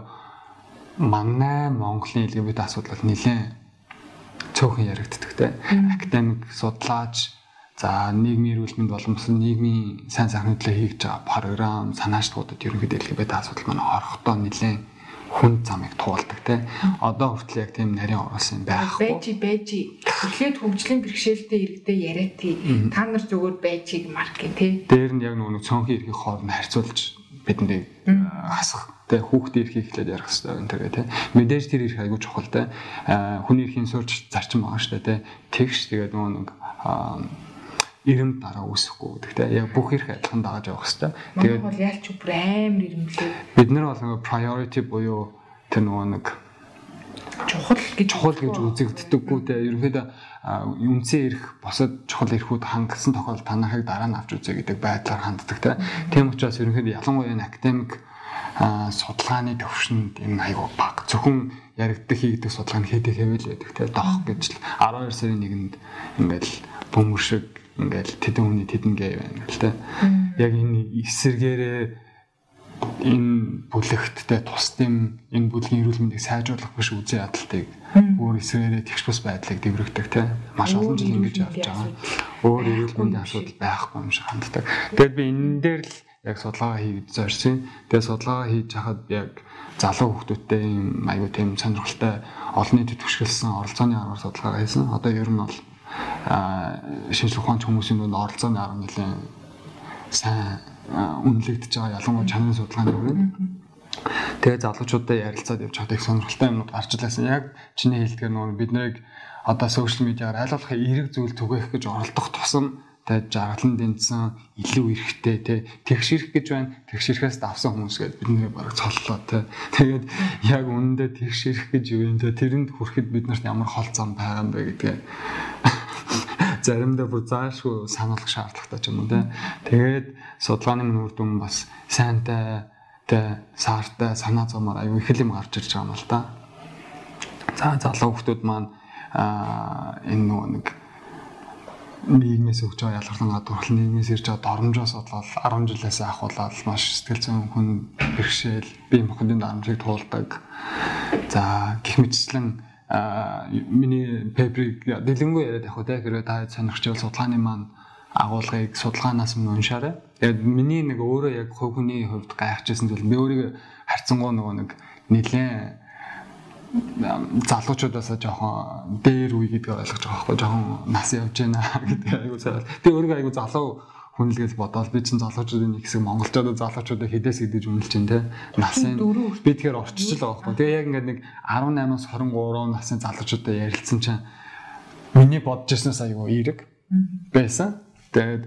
манай Монголын LGBT асуудал нэлээд цөөхөн яригддаг те. Академик судлаач За нийгмийн эрүүл мэнд бус нийгмийн сайн сайхны төлөө хийж байгаа програм, санаачлуудад ерөнхийдөө LGBT асуудал маань орохдоо нэлээд хүн замыг туулдаг те. Одоо хүртэл яг тийм нарийн оруулсан байхгүй. Бэжи бэжи эхлээд хөгжлийн бэрхшээлтэй иргэдээ яриа тий. Та нар зүгээр бэжиг маркет тий. Дээр нь яг нөгөө цөөнхийн эрхийг хооронд харьцуулж бидэндээ хасах тэ хүүхдийн эрхийг эхлээд ярих хэрэгтэй энэ төргээ тэ мэдээж тэр эрх айгүй чухал тэ хүний эрхийн суурч зарчим байгаа шүү дээ тэ тэгш тэгээд нөгөө нэг ирэм дараа үүсэхгүй гэдэг тийм яг бүх их адилхан дагаж явах хэрэгтэй. Тэгээд бол яалч бүр амар ирэмлээ. Бид нар бол нөгөө priority буюу тэр нөгөө нэг чухал гэж чухал гэж үзэгддэггүй те ерөнхийдөө үнцэн ирэх босод чухал ирэхүүд хангасан тохиолдолд танахыг дараа нь авч үзье гэдэг байдлаар ханддаг те. Тийм учраас ерөнхийдөө ялангуяа энэ академик судалгааны төвшөнд энэ айгуу баг зөвхөн яригддаг хийгдэх судалгаа нь хэдэг хэвэл байдаг те. Доох гэж л 12 сарын 1-нд ингээд бөмбөр шиг ингээл тэдэн хүний тэдэн гээ байна гэл тэ. Яг энэ эсэргээрээ энэ бүлэгттэй тусдим энэ бүлгийн эрүүл мэндийг сайжруулах биш үзэн ядалтыг өөр эсрэгээрээ тэгш бус байдлыг дэврэгдэг те маш олон жил ингэж явж байгаа. Өөр эрүүл мэндийн асуудал байхгүй юм шиг ханддаг. Тэгээд би энэ дээр л яг судалгаа хийгээд зорьсон. Тэгээд судалгаа хийж хахад яг залуу хүмүүсттэй юм аюу тийм сонирхолтой олон нийтэд төвшгөлсөн оролцооны аргаар судалгаа хийсэн. Одоо ер нь бол шинжлэх ухаанч хүмүүсийн дунд оролцооны арга нэлээд сайн үнэлэгдэж байгаа ялангуяа чанарын судалгааны хүрээнд тэгээ залуучуудаа ярилцаад явж их сонирхолтой юмнууд гарч ирлээсэн. Яг чиний хэлдгээр нөгөө бид нарыг одоо сошиал медиагаар аль болох эерэг зүйл түгээх гэж оролдох тусам тэгээ жаргалан дэнцсэн илүү эрэхтэй те тэгшэрх гэж байна. Тэгшэрхээс давсан хүмүүс гээд бидний бараг цоллоо те. Тэгээд яг үнэндээ тэгшэрх гэж юу юм те тэрэнд хүрэхэд бид нарт ямар хол зам байгаа юм бэ гэдгээ заримдаа бүр заашгүй сануулах шаардлагатай ч юм уу те тэгээд судалгааны мөн үр дүн бас сайнтай тэ саартай санаа зовмоор аюу их юм гарч ирж байгаа юм л та за залуу хүмүүс маань а энэ нэг нийгмээс өгч байгаа ялгарлан гадуурхал нийгмээс ирж байгаа доромжоос бодлоо 10 жилээс ахуулаад маш сэтгэл зүйн хүн бэрхшээл бие махбодын дарамжийг туулдаг. За гих мэтчлэн миний пеприйг дэлгэнгүй яриад явах үү хэрвээ та сонирхч бол судалгааны маань агуулгыг судалгаанаас нь уншаарай. Тэгээд миний нэг өөрөө яг хувь хүний хувьд гайхажсэн зүйл би өөрийгөө харьцангуй нөгөө нэг нэлээд залуучуудаас жоохон дээр үе гэдгийг ойлгож байгаа байхгүй жоохон нас явж байна гэдэг айгуу цаа. Би өөрөө айгуу залуу хүн л гэж бодоод би чинь залуучуудын нэг хэсэг монголчуудад залуучуудыг хідээс хідэж үнэлж чинь те. Насын би тэгэхээр орчиж л байгаа байхгүй. Тэгээ яг ингээд нэг 18-аас 23 насны залуучуудад ярилцсан чинь миний бодож ирснээс айгуу эерэг байсан. Тэгээд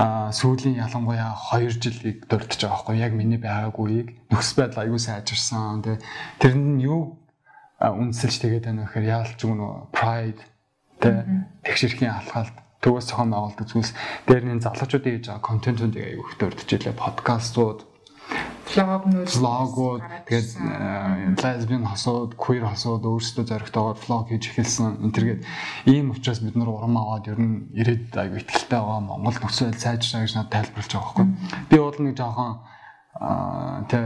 а сүүлийн ялангуяа 2 жилийг дурдж байгаа байхгүй. Яг миний байгаагүй үеийг нөхс байдал аягүй сайжирсан. Тэгээ тэрэнд нь юу үнсэлж тэгээд байна гэхээр яалч нөгөө pride. Тэ тэгшэрхийн алхалт төвөөс цохон байгуулдаг зүйлс дээр нь залуучуудын хийж байгаа контентуудыг аягүй их дурдчихлээ подкастууд влогнууд влогууд тэгээд лесбиан хосууд queer хосууд өөрсдөө зоригтойгоор влог хийж эхэлсэн. Энэ төргээд ийм учраас бид нар урам аваад ер нь ирээд аягүй ихтэй байгаа Монгол нөхцөл сайжраа гэж надад тайлбарлаж байгаа байхгүй. Би бол нэг жоохон тэ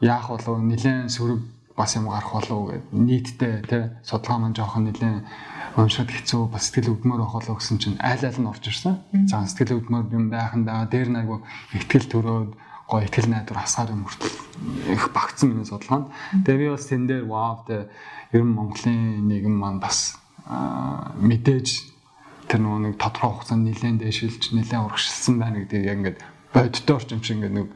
яах болов нэлээд сөрөг бас юм гарах болов гэд нийтдээ тий судалгаа маань жоохон нэлээд уншаад хэцүү бас сэтгэл өвдмөр байх болов гэсэн чинь айл айл нь орж ирсэн. За сэтгэл өвдмөр юм байхандаа дээр нэг ихтгэл төрөөд гоё ихтгэл найдвар хасгаар юм хүртэл их багцсан миний судалгаанд. Тэгээ би бас тэн дээр вау тэ ер нь Монголын нийгэм маань бас мэдээж тэр нэг тодорхой хугацаанд нэлээд дэшилж нэлээд урагшилсан байна гэдгийг яг ингээд боддоор ч юм шиг ингээд нэг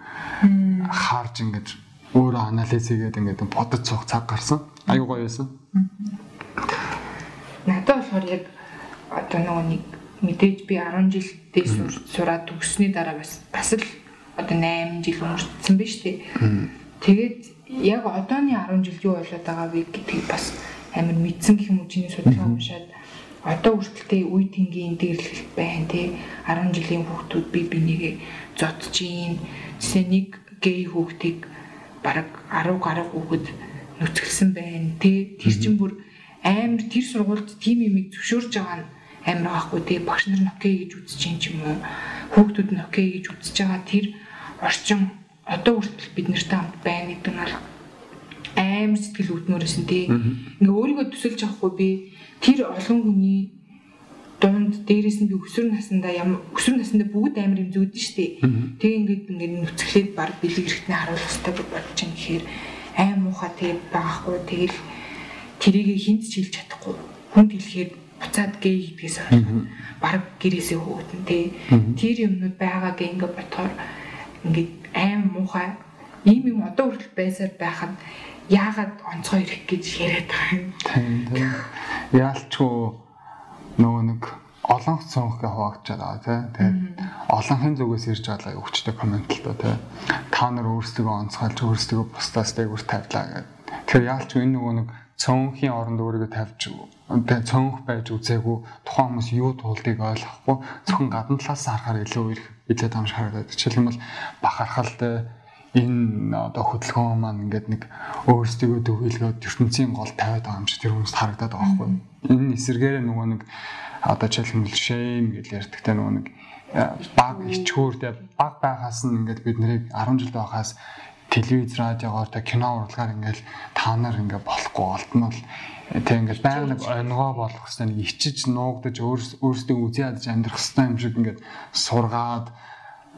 харж ингээд өөрөө анализ хийгээд ингээд бодож суух цаг гарсан. Аюу гоё байсан. Надад болохоор яг одоо нөгөө нэг мэдээж би 10 жилдээ сураад төгссөний дараа бас бас л одоо 8 жил өнгөрцөн биз дээ. Тэгээд яг одооны 10 жил юу болоод байгаа вэ гэдгийг бас амар мэдсэн гэх юм уу чиний судалгаа уншаад. Одоо хүртэлтэй үе тэнгийн дэрлэлт байна тий 10 жилийн хүүхдүүд би бинийгээ зодж ийн. Тэсээ нэг гей хүүхдийг бараг 10 гаруй хүүхэд нүцгэлсэн байна тий тэр чин бүр амар тэр сургуульд тим юмыг зөвшөөрж байгаа нь амар байхгүй тий багш нар нь окей гэж үзэж ийн ч юм уу? Хүүхдүүд нь окей гэж үзэж байгаа тэр орчин одоо хүртэл бид нартай хамт байна гэдэг нь амар сэтгэл үүднөрөөсөн тий. Ингээ өөрийгөө төсөлж авахгүй би тэр олон хүний дунд дээрээс нь би өсвөр насндаа ямар өсвөр насндаа бүгд амар юм зүүдэн штэ. Тэгээ ингээд ингээд нүцгэлээд баг бэлэг эрэхтний харуулах хэрэгтэй бодож юм гэхээр аим муухай тэгээд байхгүй тэгэл тэрийг хинт ч хэлж чадахгүй хүнд хэлэхээр буцаад гээ гэдгээс баг гэрээсээ хөөгдөн тий. Тэр юмнууд байгааг ингээд бодохоор ингээд аим муухай ийм юм одоо хүртэл байсаар байхад яагаад онцгой ирэх гэж яриад байгаа юм. Яалчгүй нөгөө нэг олон цонх гэ хуваагдчихад байгаа тий. Тэгээд олонхын зүгээс ирж байгаа өвчтэй доо тий. Та нар өөрсдөө онцгойлж өөрсдөө бусдаас дээгүүр тавьлаа гэдэг. Тэгэхээр яалч энэ нөгөө нэг цонхийн оронд өөрийгөө тавьж цонх байж үзээгүй тухайн хүмүүс юу туулдыг ойлгохгүй зөвхөн гадна талаас харахаар илүү их илээд амш харагдаад. Жишээлбэл бахархалтай энэ одоо хөдөлгөөн маань ингээд нэг өөрсдөө төвлөгөөд ертөнцийн гол тавиад байгаа юм чи тэр хүмүүст харагдаад байгаа байхгүй. Энэ эсэргээр нөгөө нэг одоо жишээлбэл шэйм гэж ярьдаг те нөгөө нэг баг ичгүүртэй баг байгаас нь ингээд бид нарыг 10 жил байхаас телевиз радиогоор та кино урлагаар ингээд та нар ингээд болохгүй. Олдмол тэг ингээд байнга нэг онгоо болох хэвээр нэг ичиж нуугдаж өөрсдөө үзий ядаж амьдрах хэвээр юм шиг ингээд сургаад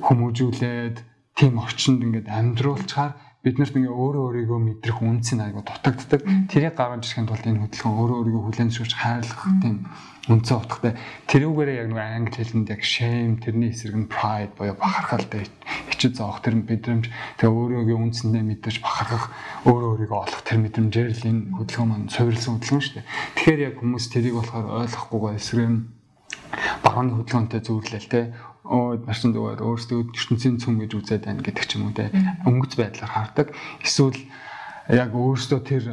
хүмүүжүүлээд тийм орчинд ингээд амьдруулчаар бид нарт ингээ өөрөө өөрийгөө мэдрэх үнцийн айгу дутагддаг. Тэрийг гаргаж ирэхин тулд энэ хөдөлгөөн өөрөө өөрийгөө хүлээн зөвшөөрч хайрлах тийм үнцэн утгатай. Тэрүүгээрээ яг нэг англи хэлэнд яг shame тэрний эсрэг нь pride буюу бахархалтай ичид зоох тэр мэдрэмж. Тэгээ өөрийгөө үнцэндээ мэдэрч бахархах өөрөө өөрийгөө олох тэр мэдрэмжээр л энэ хөдөлгөөн маань суурилсан хөдөлгөөн шүү дээ. Тэгэхээр яг хүмүүс тэрийг болохоор ойлгохгүйгээ эсрэг нь барууны хөдөлгөөнтэй зүйрлэл те. Оо марчин зүгээр өөрсдөө ертөнцийн цөм гэж үзээд байна гэдэг ч юм уу те. Өнгөц байдлаар хардаг. Эсвэл яг өөрсдөө тэр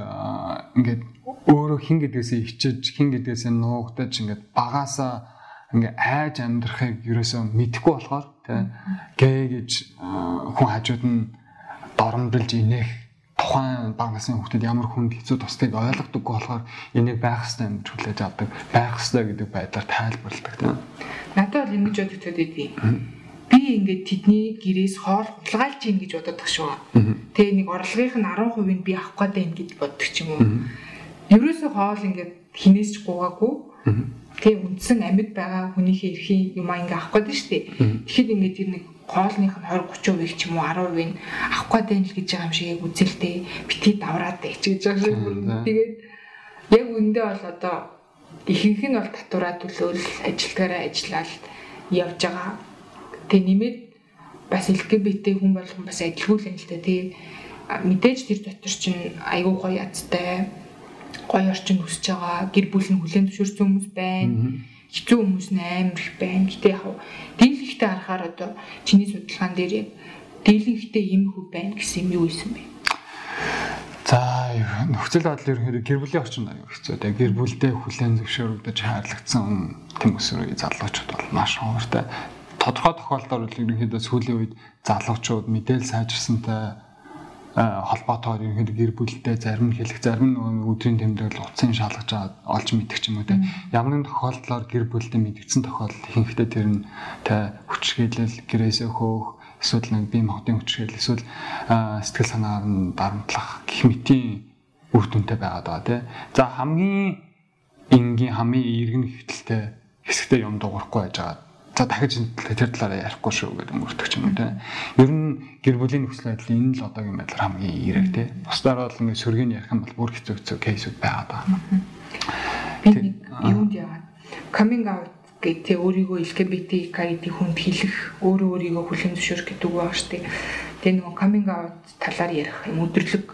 ингээд өөрөө хин гэдгээсээ ичиж хин гэдгээсээ нуугдаж ингээд багаасаа ингээ айж амьдрахыг ерөөсөө мэдэхгүй болохоор тий гээ гэж хүн хажууд нь доромжилж инех тухайн баг насны хүүхдэд ямар хүнд хэцүү тусдыг ойлгодоггүй болохоор энийг байх хэрэгтэй юм хүлээж авдаг байх хэрэгтэй гэдэг байдлаар тайлбарладаг тийм Надад бол ингэж бодогдод идэв. Би ингээд тэдний гэрээс хоол хулгайлж ийн гэж боддог шүү. Тэгээ нэг орлогынх нь 10%-ийг би авах гээд байна гэж боддог ч юм уу. Ерөөсөө хоол ингээд хинээс ч гуугаагүй. Тэгээ үндсэн амьд байгаа хүнийхээ эрхийн юм аа ингээд авах гээд шүү дээ. Тэгэхэд ингээд тэр нэг хоолных нь 20 30% ч юм уу 10% нь авах гээд байна л гэж байгаа юм шиг үзэлтэй бити давраад байж гэж байгаа шиг. Тэгээд яг үндэ бол одоо ихэнх нь бол татвараа төлөөл ажилтгаараа ажиллаад явж байгаа. Тэг нэмээд бас LGBT хүн болгон бас адилгүй л юм л та тий. Мэдээж тэр дотор чинь айгүй гоё ядтай гоё орчин өсөж байгаа. Гэр бүл нь хүлэн зөвшөөрсөн хүмүүс байна. Хэцүү хүмүүс нь амар их байна. Гэтэ яг дийлэнхтэй харахаар одоо чиний судалгаан дээр яг дийлэнхтэй юм хүү байна гэсэн юм юу исэн бэ? За нөхцөл байдал ерөнхийдөө гэр бүлийн орчинд аюу хэцүү. Тэгээ гэр бүлдээ хүлээн зөвшөөрөгдөж хайрлагдсан хүмүүс залуучууд бол маш хууртай. Тодорхой тохиолдолд ерөнхийдөө сүүлийн үед залуучууд мэдээлэл сайжирсантай холбоотойгоор ерөнхийдөө гэр бүлдээ зарим нь хэлэх зарим нь өдрийн тэмдэглэл утсын шалгаж олж мэдэх ч юм уу те. Ямар нэгэн тохиолдлоор гэр бүлдээ мэдгдсэн тохиолдол ихэнхдээ тэр нь та хүчрхийлэл гэрээсээ хөөх эсвэл нэг бие махбодын хүчрхийл эсвэл сэтгэл санаагаар нь дарамтлах гэх мэтийн үр дүнтэй байгаад байгаа тий. За хамгийн энгийн хамгийн эргэн хөвтөлтэй хэсэгтээ юм дуурахгүй байж байгаа. За дахиж тэр талаараа ярихгүй шүү гэдэг мөрдөх юм тий. Ер нь гэр бүлийн нөхцөл байдал энэ л одоогийн байдлаар хамгийн эерэг тий. Бусдаар бол ингээд сөргийг ярих юм бол бүр хэцүү хэцүү кейсүүд байгаад байгаа. Би нэг юунд яагаад coming out гэдэг өөрийгөө LGBTQ гэдэг хүнд хэлэх, өөрөө өөрийгөө хүлээн зөвшөөрөх гэдэг үг шүү дээ. Тэгээ нөгөө coming out талаар ярих юм өдөрлөг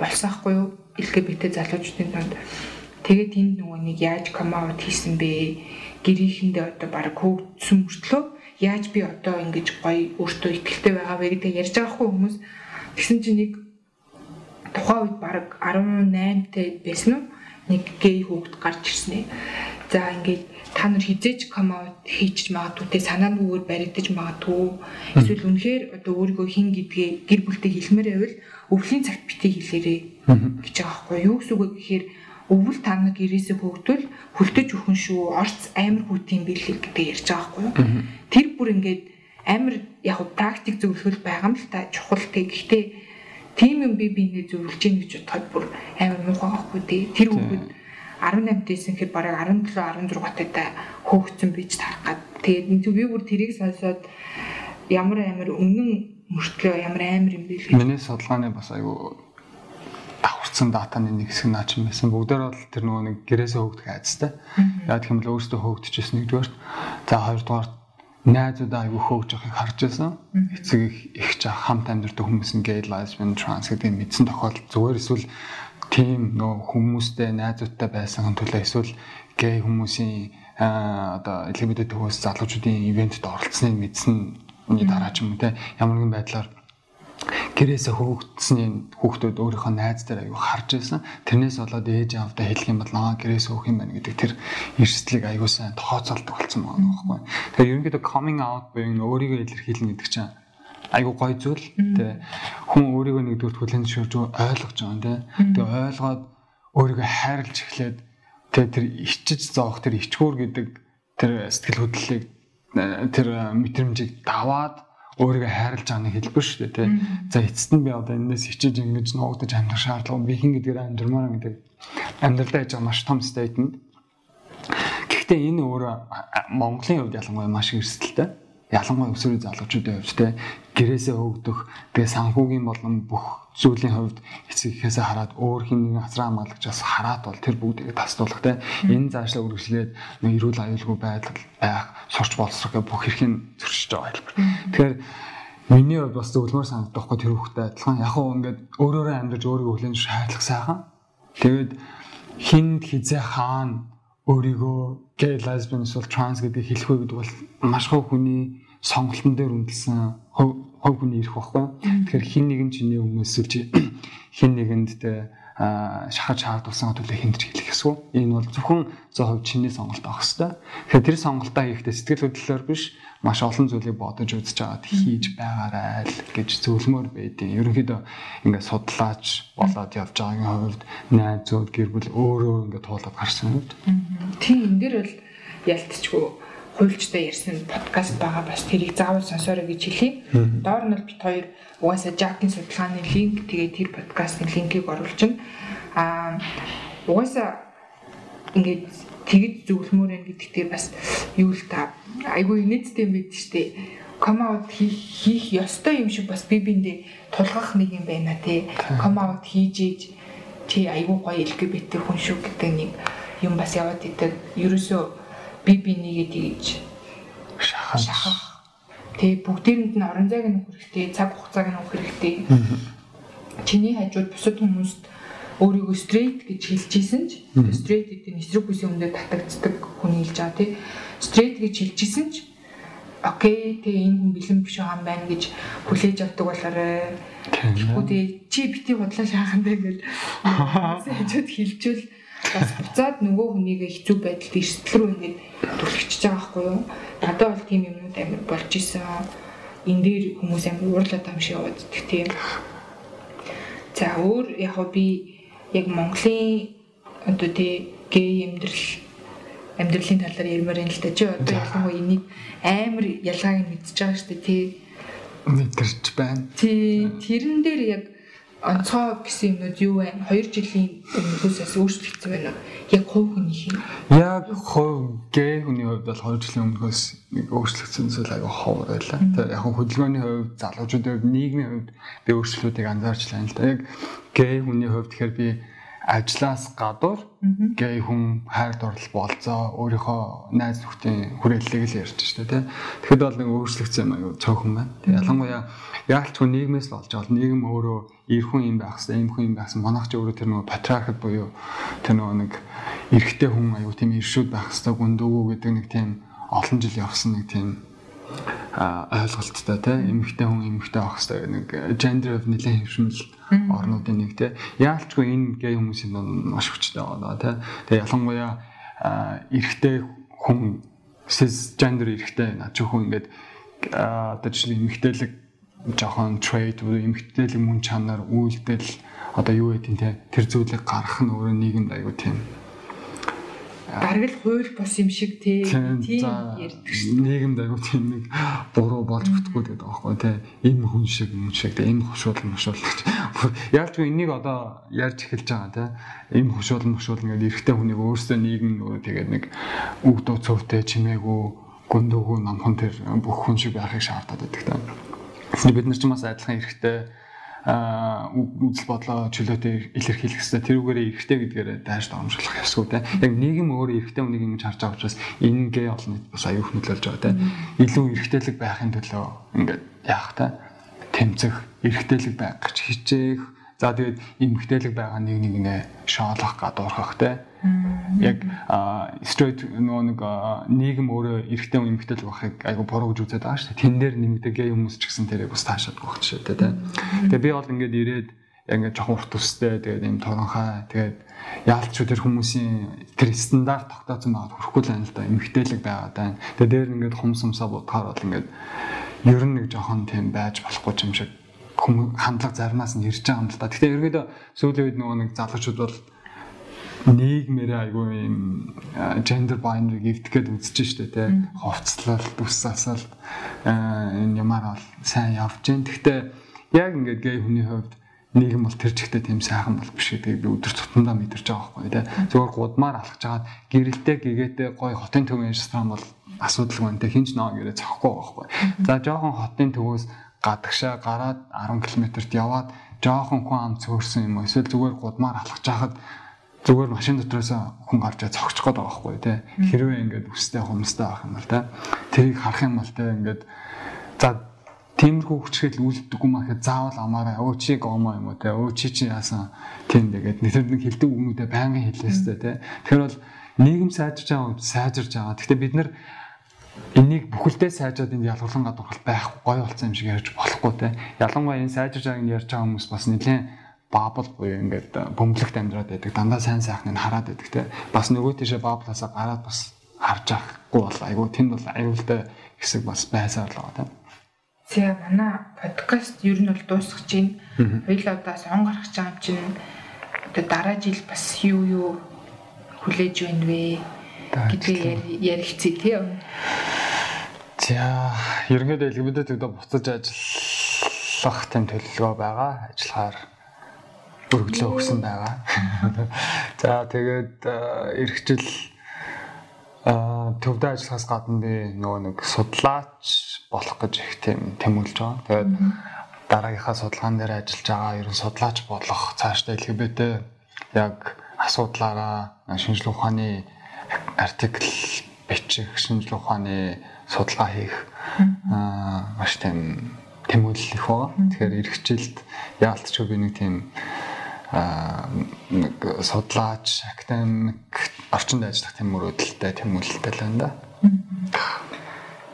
болсаахгүй юу? LGBT залуучдын донд. Тэгээд тэнд нөгөө нэг яаж come out хийсэн бэ? Гэрийнхэндээ одоо баг хөгжсөн мөртлөө яаж би одоо ингэж гоё өөртөө ихтэй байгаа вэ гэдэг ярьж байгаа хүмүүс. Тэгсэн чинь нэг тухайн үед баг 18 тай байсан уу? Нэг гей хүүхэд гарч ирсэн ээ. За ингээд та нар хизээч come out хийчих магадгүй те санаа өөр баригдаж магадгүй эсвэл үнэхээр одоо өөрийгөө хин гэдгээ гэр бүлтэй хэлмээр байвал өвлийн цагт битгий хэлээрээ гэж байгаа байхгүй юу гэсэн үг гэхээр өвөл та нар гэрээсээ хөөгдвөл хүлтэж өхөн шүү. Орц амар хүүтийн бэлэг гэдэг ярьж байгаа байхгүй юу? Тэр бүр ингээд амар яг практик зөвлөхөл байгаа юм л та. Чухал те. Гэхдээ тийм юм би биенээ зөвлөж гин гэж бодоход бүр амар муухай байхгүй те. Тэр хүүхэд 18 дэсэн гэхэд бараг 17 16 таа хөөгцөн бич тарах гад. Тэгээд би бүр тэрийг сонсоод ямар амар үнэн мөртлөө ямар амар юм бэ. Миний судалгааны бас айгүй давхарцсан датаны нэг хэсэг наа чинь байсан. Бүгдээр бол тэр нөгөө нэг гэрээсээ хөөгдөх айцтай. Яг юм бол өөртөө хөөгдөжсэн нэгдүгээр. За хоёрдугаар найзуудаа айгүй хөөгж явахыг харж байсан. Эцэг их их жаа хамт амьдардаг хүмүүс gay lesbian trans гэдэг мэдсэн тохиолдол зүгээр эсвэл тийм нөө хүмүүстэй найзуудтай байсан төлөө эсвэл гей хүмүүсийн одоо LGBT төвөөс залуучуудын ивентэд оролцсныг мэдсэн үний дараа ч юм уу те ямар нэгэн байдлаар гэрээсээ хөөгдсөний хүүхдүүд өөрийнхөө найз дээр аягүй харж байсан. Тэрнээс болоод ээж аавдаа хэлэх юм бол аа гэрээсээ өөх юм байна гэдэг тэр эрсдлийг аягүй сайн тооцоолдог болсон байгаа юм байна. Тэгэхээр ерөнхийдөө coming out буюу өөрийгөө илэрхийлнэ гэдэг чинь айгу гой зүйл тий хүн өөрийгөө нэгдүгээр хүлэн зөвшөөрж ойлгож байгаа юм тий тэгээ ойлгоод өөрийгөө хайрлж эхлээд тий тэр ичиж зоох тэр ичгүүр гэдэг тэр сэтгэл хөдлөлийг тэр мэдрэмжийг даваад өөрийгөө хайрлж байгаа нэг хэлбэр шүү дээ тий. За эцэст нь би одоо энэс ичиж ингэж нуугдаж амьдрах шаардлага би хин гэдгээр амьдрмаар гэдэг. Амьдралдаа яж байгаа маш том стейтмент гэхдээ энэ өөрөө Монголын хувьд ялангуяа маш эрсдэлтэй ялангуяа өсвөр залуучуудын хувьд те гэрээсээ хөөгдөх тэгээ санхүүгийн болон бүх зүйлийн хувьд эцэг ихээсээ хараад өөр хин нэг асраа хамгаалагчаас хараад бол тэр бүгдийг тасдуулах те энэ заашлаа үргэлжлээд нэг эрүүл аюулгүй байдал байх сурч боловсрох гэх бүх эрхийг зөрчиж байгаа хэлбэр. Тэгэхээр миний хувьд бас зөвлөмөр санагдахгүй тэр хүүхдэд адилхан яг хөө ингээд өөрөөрөө амьдарч өөрийгөө хүлэн шаардлах сайхан. Тэгээд хинд хизээ хаана өөрийгөө gay lesbian эсвэл trans гэдгийг хэлэх үү гэдэг бол маш хөө хүний сонголтон дээр үндэсэн хов хүний ирэх баггүй. Тэгэхээр хин нэгэн чиний өмнөөс л хин нэгэнд тэ шахаж хаагдуулсан төлөө хинтэр хэлэх эсвэл энэ бол зөвхөн зөв хувь чиний сонголт авах хэрэгтэй. Тэгэхээр тэр сонголтоо хийхдээ сэтгэл хөдлөлөөр биш маш олон зүйлийг бодож үзэж аваад хийж байгаарай л гэж зөвлөмөр байдیں۔ Ерөнхийдөө ингээд судлаач болоод явж байгаагийн хувьд найзууд гэр бүл өөрөө ингээд туулаад гарсан үед. Тийм энэ дэр бол ялтчгүй хуульчтай ярьсан подкаст байгаа бас тэрийг заавал сонсоорой гэж хэлье. Доор нь бит хоёр угаасаа Жакийн судалгааны линк тэгээд тэр подкастын линкийг оруулчихна. Аа угаасаа ингээд тэгж зөвлөмөр байх гэдэг дээр бас юу л та. Айгүй инээдтэй бид штэ come out хийх ёстой юм шиг бас би биндээ тулгах нэг юм байна тий come out хийж ийж чи айгүй гоё LGBT хүн шүү гэдэг нэг юм бас яваад идэг. Ерөөсөө би бинийгээ тэгж шахах. Тэгээ бүгдээрэнд нь орон зайг нь хэрэгтэй цаг хугацааг нь хэрэгтэй. Чиний хажууд бусад хүмүүст өөрийгөө straight гэж хэлж ийсэн ч straight гэдэг нь эсрэг хүсийн өмнөд татагддаг хүн хэлж байгаа тий straight гэж хэлж ийсэн ч окей тэгээ энэ хүн бэлэн биш байгаа юм байна гэж хүлээж авдаг болоорой тэгэхгүй тэгээ чи бити бодлоо шаахан даа гэж хажууд хэлжүүл бас буцаад нөгөө хүнийг хэцүү байдалд эрсдэл рүү ингэж түлхчихэж байгаа байхгүй юу? Надад бол тийм юмнууд амар болж исэн. Энэ дээр хүмүүс амар уурлаад байгаа юм шиг яваад идэх тийм. За өөр яг би яг Монголын одоо тий гей амьдрал амьдралын талаар ярмаар юм л да чи одоо ялангуяа энийг амар ялгааг нь мэдчихэж байгаа шүү дээ тий. Мэдэрч байна. Тий, тэрэн дээр яг онцгой гэсэн юмнууд юу вэ? 2 жилийн өмнөөс өөрчлөгдсөн байна уу? Яг хувь хүнийх юм. Яг хувь гээ хүний хувьд бол 2 жилийн нэг өөрчлөгдсөн зүйл аяга ховор байлаа. Тэгээ яг хөдөлгөөний хувьд залуучуудын хувьд нийгмийн хувьд би өөрчлөлтүүдийг анзаарч байна л да. Яг гээ хүний хувьд тэгэхээр би ажлаас гадуур гэй хүн хайр дурлал болцоо өөрийнхөө найз нөхдийн хүрээллийг л ярьж штэ тий. Тэгэхэд бол нэг өөрчлөгдсөн юм аюу цөөхөн байна. Ялангуяа яалтчгүй нийгмээс л олж авал нийгэм өөрөө эрхэн юм байх хэвээр юм хүн юм байхсан манайх ч өөрөө тэр нөгөө патриархат буюу тэр нөгөө нэг эрэгтэй хүн аюу тийм иршүүд байх хэвээр гүндөгөө гэдэг нэг тийм олон жил явсан нэг тийм ойлголттой тийм эмэгтэй хүн эмэгтэй хэрэгтэй нэг gender of нэлээд хөвшмөл орнуудын нэг тийм яалчгүй энэ гей хүмүүсийн дунд маш хүчтэй байгаа тийм тэгээ ялангуяа эрэгтэй хүн cis gender эрэгтэй над зөвхөн ингээд одоо жишээ эмэгтэйлэг жоохон trade буюу эмэгтэйлэг мөн чанар үйлдэл одоо юу гэдэг тийм тэр зүйлийг гаргах нь өөрөө нийгэмд аягүй тийм бараг л хууль бус юм шиг тий тийм ярьдаг шүү. Нийгэмд аягүй тийм нэг буруу болж бүтэхгүй гэдэг аахгүй тий. Энэ хүн шиг юм шиг тий энэ хушуул мушуул гэж. Яалч энийг одоо ярьж эхэлж байгаа тий. Энэ хушуул мушуул ингээд эрэгтэй хүнийг өөрсдөө нийгэм нөгөө тэгээд нэг үг дуу цөвтэй чимээгүй гүндөгөө намхан тэр бүх хүн шиг байхыг шаардаад байдаг тий. Бид нар ч бас адилхан эрэгтэй үзэл бодлоо чөлөөтэй илэрхийлэх хэрэгтэй. Тэрүүгээрээ эрэгтэй гэдгээрээ дайрч доромжлох ёсгүй те. Яг нийгэм өөрөө эрэгтэй хүнийг ингэж харж байгаа учраас энэ гээ олон нийт бас аюух нөлөөлж байгаа те. Илүү эрэгтэйлэг байхын төлөө ингээд яах те. Тэмцэх, эрэгтэйлэг байх гэж хичээх За тэгээд эмгтээлэг байгаа нэг нэг нэ шоолох гадуурхах те. Яг straight нөгөө нэг нийгэм өөрөө эрэгтэй эмгтэл байхыг айгу буруу гэж үзээд байгаа шүү дээ. Тэн дээр нэмэгдээ гей хүмүүс ч гэсэн тэрийг бас таашаад байх жишээ те. Тэгээ би бол ингээд ирээд ингээд жоохон урт устэй тэгээд юм торонхай тэгээд яалч тэр хүмүүсийн тэр стандарт тогтоосон байгаад хүрэхгүй л байна л да. Эмгтээлэг байгаад байна. Тэгээд дээр ингээд хумсамсаа бодохоор бол ингээд ер нь нэг жоохон тийм байж болохгүй юм шиг хүм хандлага заримаас нь ирж байгаа юм л та. Гэхдээ ерөөдөө сүүлийн үед нөгөө нэг залуучууд бол нийгмээрээ айгүй юм gender binary гівдэх гээд үзэж штэ тэ хувцлал дүс асал энэ ямаар бол сайн явж гин. Гэхдээ яг ингээд гей хүний хувьд нийгэм бол тэр чигтээ тийм сайхан бол биш гэдгийг би өдөр тутамдаа мэдэрч байгаа байхгүй тий. Зөвхөн гудмаар алхаж хагаад гэрэлтэй гэгээтэй гой хотын төвийн ресторан бол асуудал байна. Тэг хинч нөө гэрээ цахгүй байхгүй. За жоохон хотын төвөөс гадагшаа гараад 10 км-т яваад жоохон хүн ам цөөрсөн юм эсвэл зүгээр гудмаар алхаж хахад зүгээр машин дотроос хүн гарч цогцох гээд байгаа байхгүй тий хэрвээ ингээд үстэй хумстай байх юм бол тий тэрийг харах юм бол тий ингээд за тиймэрхүү хүчрэл үлддэггүй маа гэхэд заавал амаараа өө чи гомо юм уу тий өө чи чи яасан? Тийм тэгээд нэтэр нэг хилдэг үгнүүдээ байнгын хэлээстэй тий тэгэхээр бол нийгэм сайжирч байгаа сайжирч байгаа. Гэхдээ бид нар энийг бүхэлдээ сайжаад энд ялгарлан гадуурхал байхгүй гоё болсон юм шиг ярьж болохгүй те. Ялангуяа энэ сайжирж байгааг нь ярьж байгаа хүмүүс бас нэлээд баабл буюу ингээд бөмбөлөгт амьдраад байдаг. Дандаа сайн сайхныг хараад байдаг те. Бас нөгөө тийшээ бааблаасаа гараад бас харж авахгүй бол айгүй тэнд бол аюултай хэсэг бас байсаар л байгаа те. За манай подкаст ер нь бол дуусах чинь хоёул удаас он гарах гэж байгаа юм чинь одоо дараа жил бас юу юу хүлээж байна вэ? гэдгийг ярилцъя тий. За, ерөнхийдөө элементүүд өгдөө буцаж ажиллах тэм төлөвлөгөө байгаа. Ажиллахаар өргөдлөө өгсөн байгаа. За, тэгээд эргэжил төвдөө ажиллахаас гадна би нөгөө нэг судлаач болох гэж их тийм тэмүүлж байгаа. Тэгээд дараагийнхаа судалгаан дээр ажиллаж байгаа ерөн судлаач болох цаашдаа LGBT яг асуудлаараа шинжилгээ ухааны артикл бичих, шинжлэх ухааны судалгаа хийх аа маш тийм тэмүүлэл их байгаа. Тэгэхээр эх хичээлд яалтч би нэг тийм нэг судлаач, академик орчинд ажиллах тийм мөрөөдөлтэй тэмүүлэлтэй л байна да.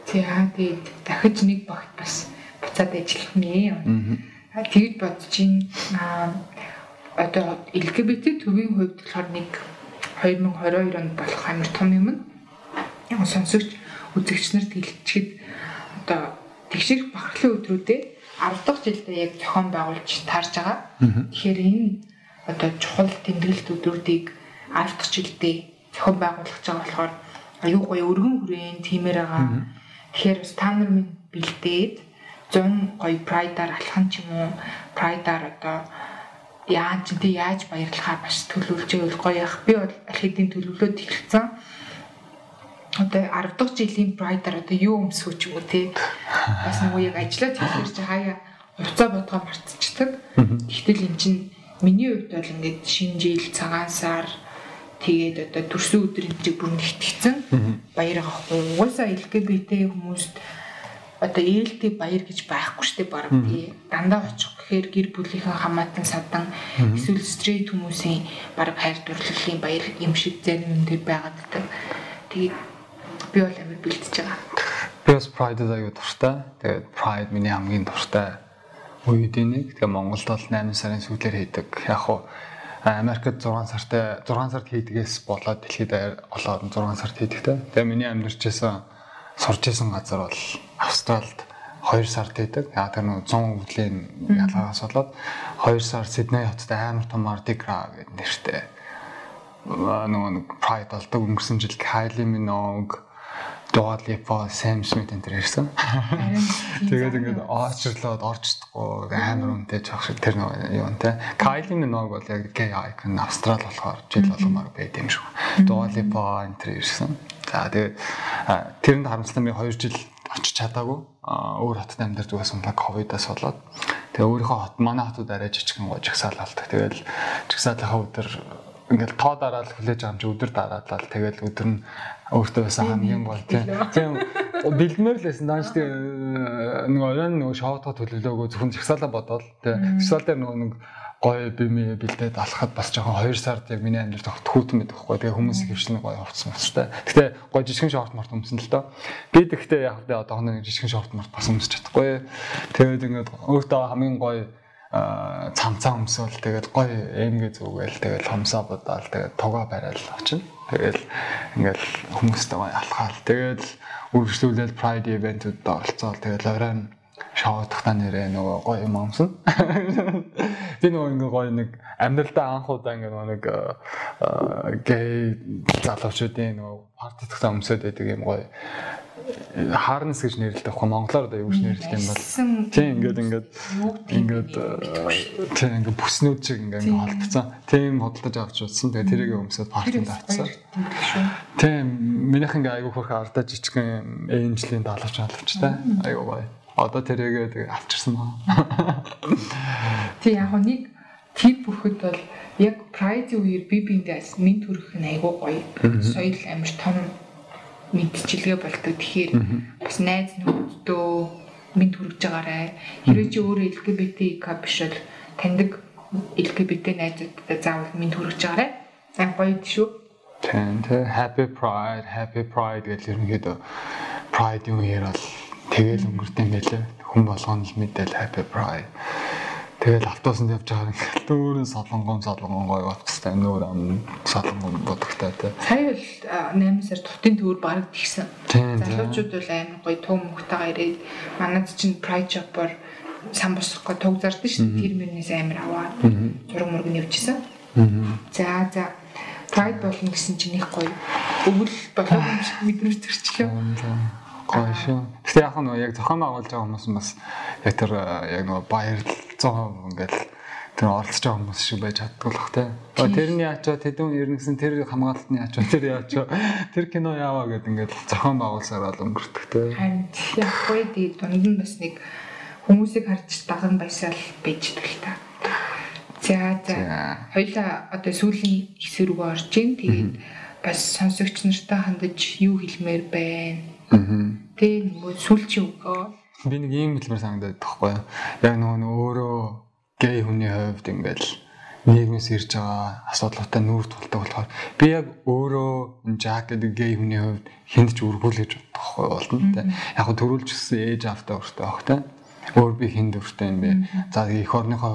За тэгээд дахиж нэг багт бас буцаад ажиллах нэ. Аа тэгж бодож аа одоо LGBT төвийн хувьд болохоор нэг 2022 онд болох амар том юм. Сонсогч үзэгч нарт хэлчихэд одоо тэгшэрх бахархлын өдрүүдэд 10 дахь жилдээ яг зохион байгуулж таарж байгаа. Тэгэхээр энэ одоо чухал тэмдэглэлт өдрүүдийг 10 дахь жилдээ зохион байгуулах гэж байгаа болохоор аюу гой өргөн хүрээнд тиймэр байгаа. Тэгэхээр бас та нар минь бэлдээд 100 гоё прайдаар алхан ч юм уу прайдаар одоо яаж тий яаж баярлахаа бас төлөвлөж байвал гоё яах. Би бол аль хэдийн төлөвлөөд эхэлсэн. Одоо 10 дахь жилийн прайдаар одоо юу өмсөх ч юм уу тий. Бас нөгөө яг ажиллаад хэлэхэр чи хаяа хуцаа бодгоо мартчихдаг. Гэтэл эн чинь миний хувьд бол ингээд шинэ жил цагаан сар тэгээд одоо төрсөн энэ чиг бүр нэгтгэцэн баяр авахгүй. Угаасаа LGBT хүмүүст одоо ээлтэй баяр гэж байхгүй дээ баг тий. Дандаа очих гэхээр гэр бүлийнхэн хамаатан садан эсвэл стрейт хүмүүсийн баг хайр дурлалын баяр юм шиг зарим юм дээр байгаад байдаг. Тэгээд би бол амар бэлтэж байгаа. Би бас Pride-д аягүй дуртай. Тэгээд Pride миний хамгийн дуртай үеийн нэг. Тэгээ Монголд бол 8 сарын сүүлээр хийдэг. Яг хуу Америкт 6 сартай 6 сард хийдгээс болоод дэлхийд олоод 6 сард хийдэгтэй. Тэгээ миний амьдарчээсэн сурч исэн газар бол Австралид 2 сард байдаг. Яг тэр нэг 100 өвлийн ялгаас болоод 2 сар Сидней хотод амар том Gras гэдэг нэртэй нөгөө нэг Pride болдог өнгөрсөн жил Kylie Minogue Dua Lipa, Sam Smith энэ төр ирсэн. Тэгээд ингээд очрлоод орчдохгүй амар үнэтэй жоох шиг тэр юу нэ. Kylie Minogue бол яг gay icon Австрал болохоор жил болгомоор байд юм шиг. Dua Lipa энэ төр ирсэн. За тэгээд тэрэнд харамсалтай би 2 жил очиж чадаагүй. Өөр хотод амьдарч байсан ба ковидаас болоод тэгээ өөрийнхөө хот манай хотод арай жижигхэн гоо жагсаал болдог. Тэгэл жагсаалынхаа өдөр ингээл тоо дараал хүлээж чи өдөр дараалал тэгэл өдөр нь өөртөө байсан хамгийн гол тийм бэлдмээр л байсан дааш тийм нэг оройн нөгөө шоудгаа төлөвлөөгөө зөвхөн жагсаалаа бодоод тийм жагсаал дээр нөгөө нэг гоё бими бэлдээд алхахад бас жоохон 2 сард яг миний амьдралд огт хүүтэн байдаг хгүй. Тэгээ хүмүүс хөвчлэн гоё хувцсан бастай. Гэтэ гоё жижигэн шорт март өмсөн л доо. Би тэгтээ яг одоо нэг жижигэн шорт март бас өмсөж чадахгүй. Тэгээд ингээд өөртөө хамгийн гоё цамцаа өмсөөл тэгээд гоё эмгээ зүгээл тэгээд хомсоо бодаал тэгээд тогоо барайл очино. Тэгэл ингээл хүмүүстэй гоё алхаал. Тэгээд үргэлжлүүлээд Pride event-үүд оролцоол тэгээд оройн шоудахтаа нэрээ нөгөө гоё юм амсан. Би нөгөө ингээ гоё нэг амьдралдаа анх удаа ингээ нэг гей залуучуудын нөгөө партитахтаа өмсөд байдаг юм гоё харнес гэж нэрлэдэг байхгүй монголоор одоо юу гэж нэрлэх юм бол? Тийм ингээд ингээд ингээд тийм ингээд бүснүүд шиг ингээд холбогдсон. Тийм хөдөлж авч утсан. Тэгээ тэрийг өмсөд партинд авцсан тийм минийх ингээд айгүй хөрх ардаа жижигхэн энжлийн даалгавч алавчтай айгүй гоё. Одоо тэрийгээ тэгээ авчирсан баа. Тэг яг нэг тип бүхэд бол яг Pride үеэр би биндээс мэд төрөх нь айгүй гоё. Соёл амир том мэдчилгээ болдог. Тэгэхээр бас найз нөхөдөө мэд хүрэж байгаарай. Хэрвээ чи өөрөө LGBTQ биш бол таньдаг LGBT найзуудтай заавал мэд хүрэж байгаарай. За гоё шүү. Тэн тэ Happy Pride, Happy Pride гэж ерөнхийдөө Pride юм яар бол Тэгэл өнгөрт юм байлаа. Хүн болгоно л мэдээл happy pride. Тэгэл автобусанд явж байгаа ингээл дөрөв солонгон солонгон гоё батстай нөр ам солонгон бодогтой те. Сая л 8 сар тутын төвөр бараг тэгсэн. Залуучууд бол амар гоё төв мөхтэйгээ ирээд манад чинь pride shop-оор сан босгохгүй туг зардаг шүү дээ. Тэр мөрнээс амар аваад зураг мөрөг нэвчсэн. За за pride болно гэсэн чинь их гоё. Өвөл болоо мэдрэмж төрчлөө гоё шүү. Гэтэ яг нь яг зохион байгуулж байгаа хүмүүс бас яг тэр яг нөгөө баярлцсан ингээл тэр оролцож байгаа хүмүүс шиг байж чаддаг л бах те. Тэрний ячаа тэдэн ернэсэн тэр хамгаалтны ячаа тэр ячаа тэр кино яаваа гэд ингээл зохион байгуулсаар бол өнгөртөг те. Харин яг гоё ди дунд нь бас нэг хүмүүсийг харж даган баясаал байж тэл та. За за. Хоёлаа одоо сүүлийн хэсэг рүү орж ийн. Тэгээд бас сонсогч нартай хандаж юу хэлмээр байна Тэ нөгөө сүлчийн өгөө. Би нэг ийм хэлмээр санагдаад тахгүй. Яг нөгөө өөрөө гей хүний хувьд ингээл нийгмээс ирж байгаа асуудлуудтай нүүр тулдаг болохоор би яг өөрөө Жак гэдэг гей хүний хувьд хүнд ч үргүүл гэж бодохгүй болно те. Яг төрүүлж гисэн ээж автаа өөртөө огтой. Өөр би хүнд өөртөө юм бэ. За эх орныхоо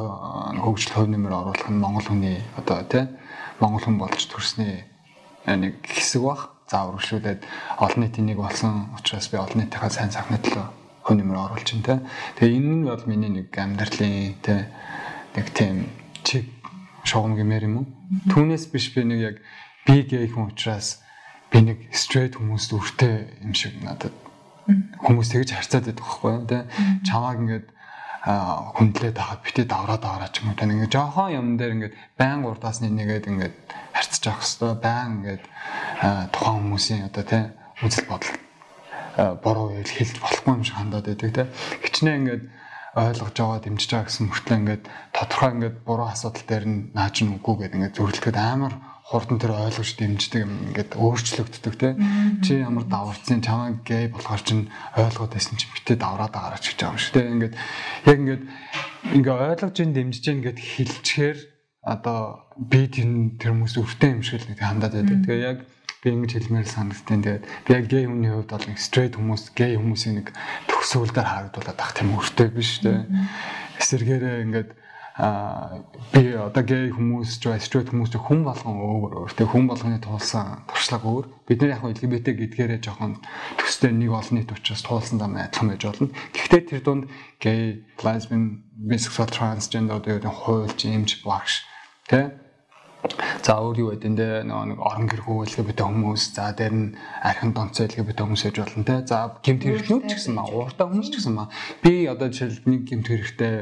хөгжил хөв нэмэр оруулах нь Монгол хүний одоо те Монгол хүн болж төрсний нэг хэсэг бах за урагшуулад олон нийтийн нэг болсон учраас би олон нийтийнхаа сайн сайхны төлөө хүн нэмэр оруулж байна те. Тэгээ энэ нь бол миний нэг амьдралын те нэг тийм чиг шугам гэмээр юм уу? Түүнээс биш би нэг яг би гей хүн учраас би нэг straight хүмүүст өртөө юм шиг надад Хүмүүс тэгж харьцаад байдаг байхгүй юу те. Чамааг ингээд хүндлээд хагаад битээ давраад аваараа ч юм уу те. Ингээд жоохон юм дээр ингээд байн урдаасны нэгээд ингээд харьцаж авах хэвээр байн ингээд тухайн хүмүүсийн одоо те үзэл бодол бороо хэлж болохгүй юм шиг хандаад байдаг те. Хичнээн ингээд ойлгож байгаа дэмжиж байгаа гэсэн мөртлөө ингээд тодорхой ингээд буруу асуудал дээр нь нааж нь үгүй гэдэг ингээд зөвлөлтөд амар хурдан тэр ойлгож дэмждэг юм ингээд өөрчлөгддөг те чи ямар даварцсан чамаа гей болохоор чин ойлгоод байсан чи битээ давраад байгаач гэж байгаа юм шиг те ингээд яг ингээд ингээ ойлгож ин дэмжиж ин гэд хэлчихээр одоо би тэр тэр хүмүүс өвтэй юм шиг л хандаад байдаг. Тэгээ яг би ингэж хэлмээр санагдтiin. Тэгээд би яг гей хүний хувьд бол стрейт хүмүүс гей хүмүүсийн нэг төгсгөлдөр харагдуулаад ах тийм өртөө биш үү? Эсэргээрээ ингээд а би одоо гей хүмүүс ч стрейт хүмүүс ч хүн болгон өөр өөр. Тэг хүн болгоны туулсан туршлага өөр. Бид нар яг LGBT гэдгээрээ жоохон төстэй нэг олон нийт учраас туулсан дам адилхан байж болно. Гэхдээ тэр дунд гей, lesbian, bisexual, transgender гэдэг хуульч, эмч, багш тэ За өөр юу гэдэг нэ нөгөө нэг орон гэрхүү LGBT хүмүүс за дээр нь архин донцоо LGBT хүмүүс яж болно те. За гимт хэрэгтнүүд ч гэсэн маа ууртаа хүмүүс ч гэсэн маа. Би одоо жишээл нэг гимт хэрэгтэй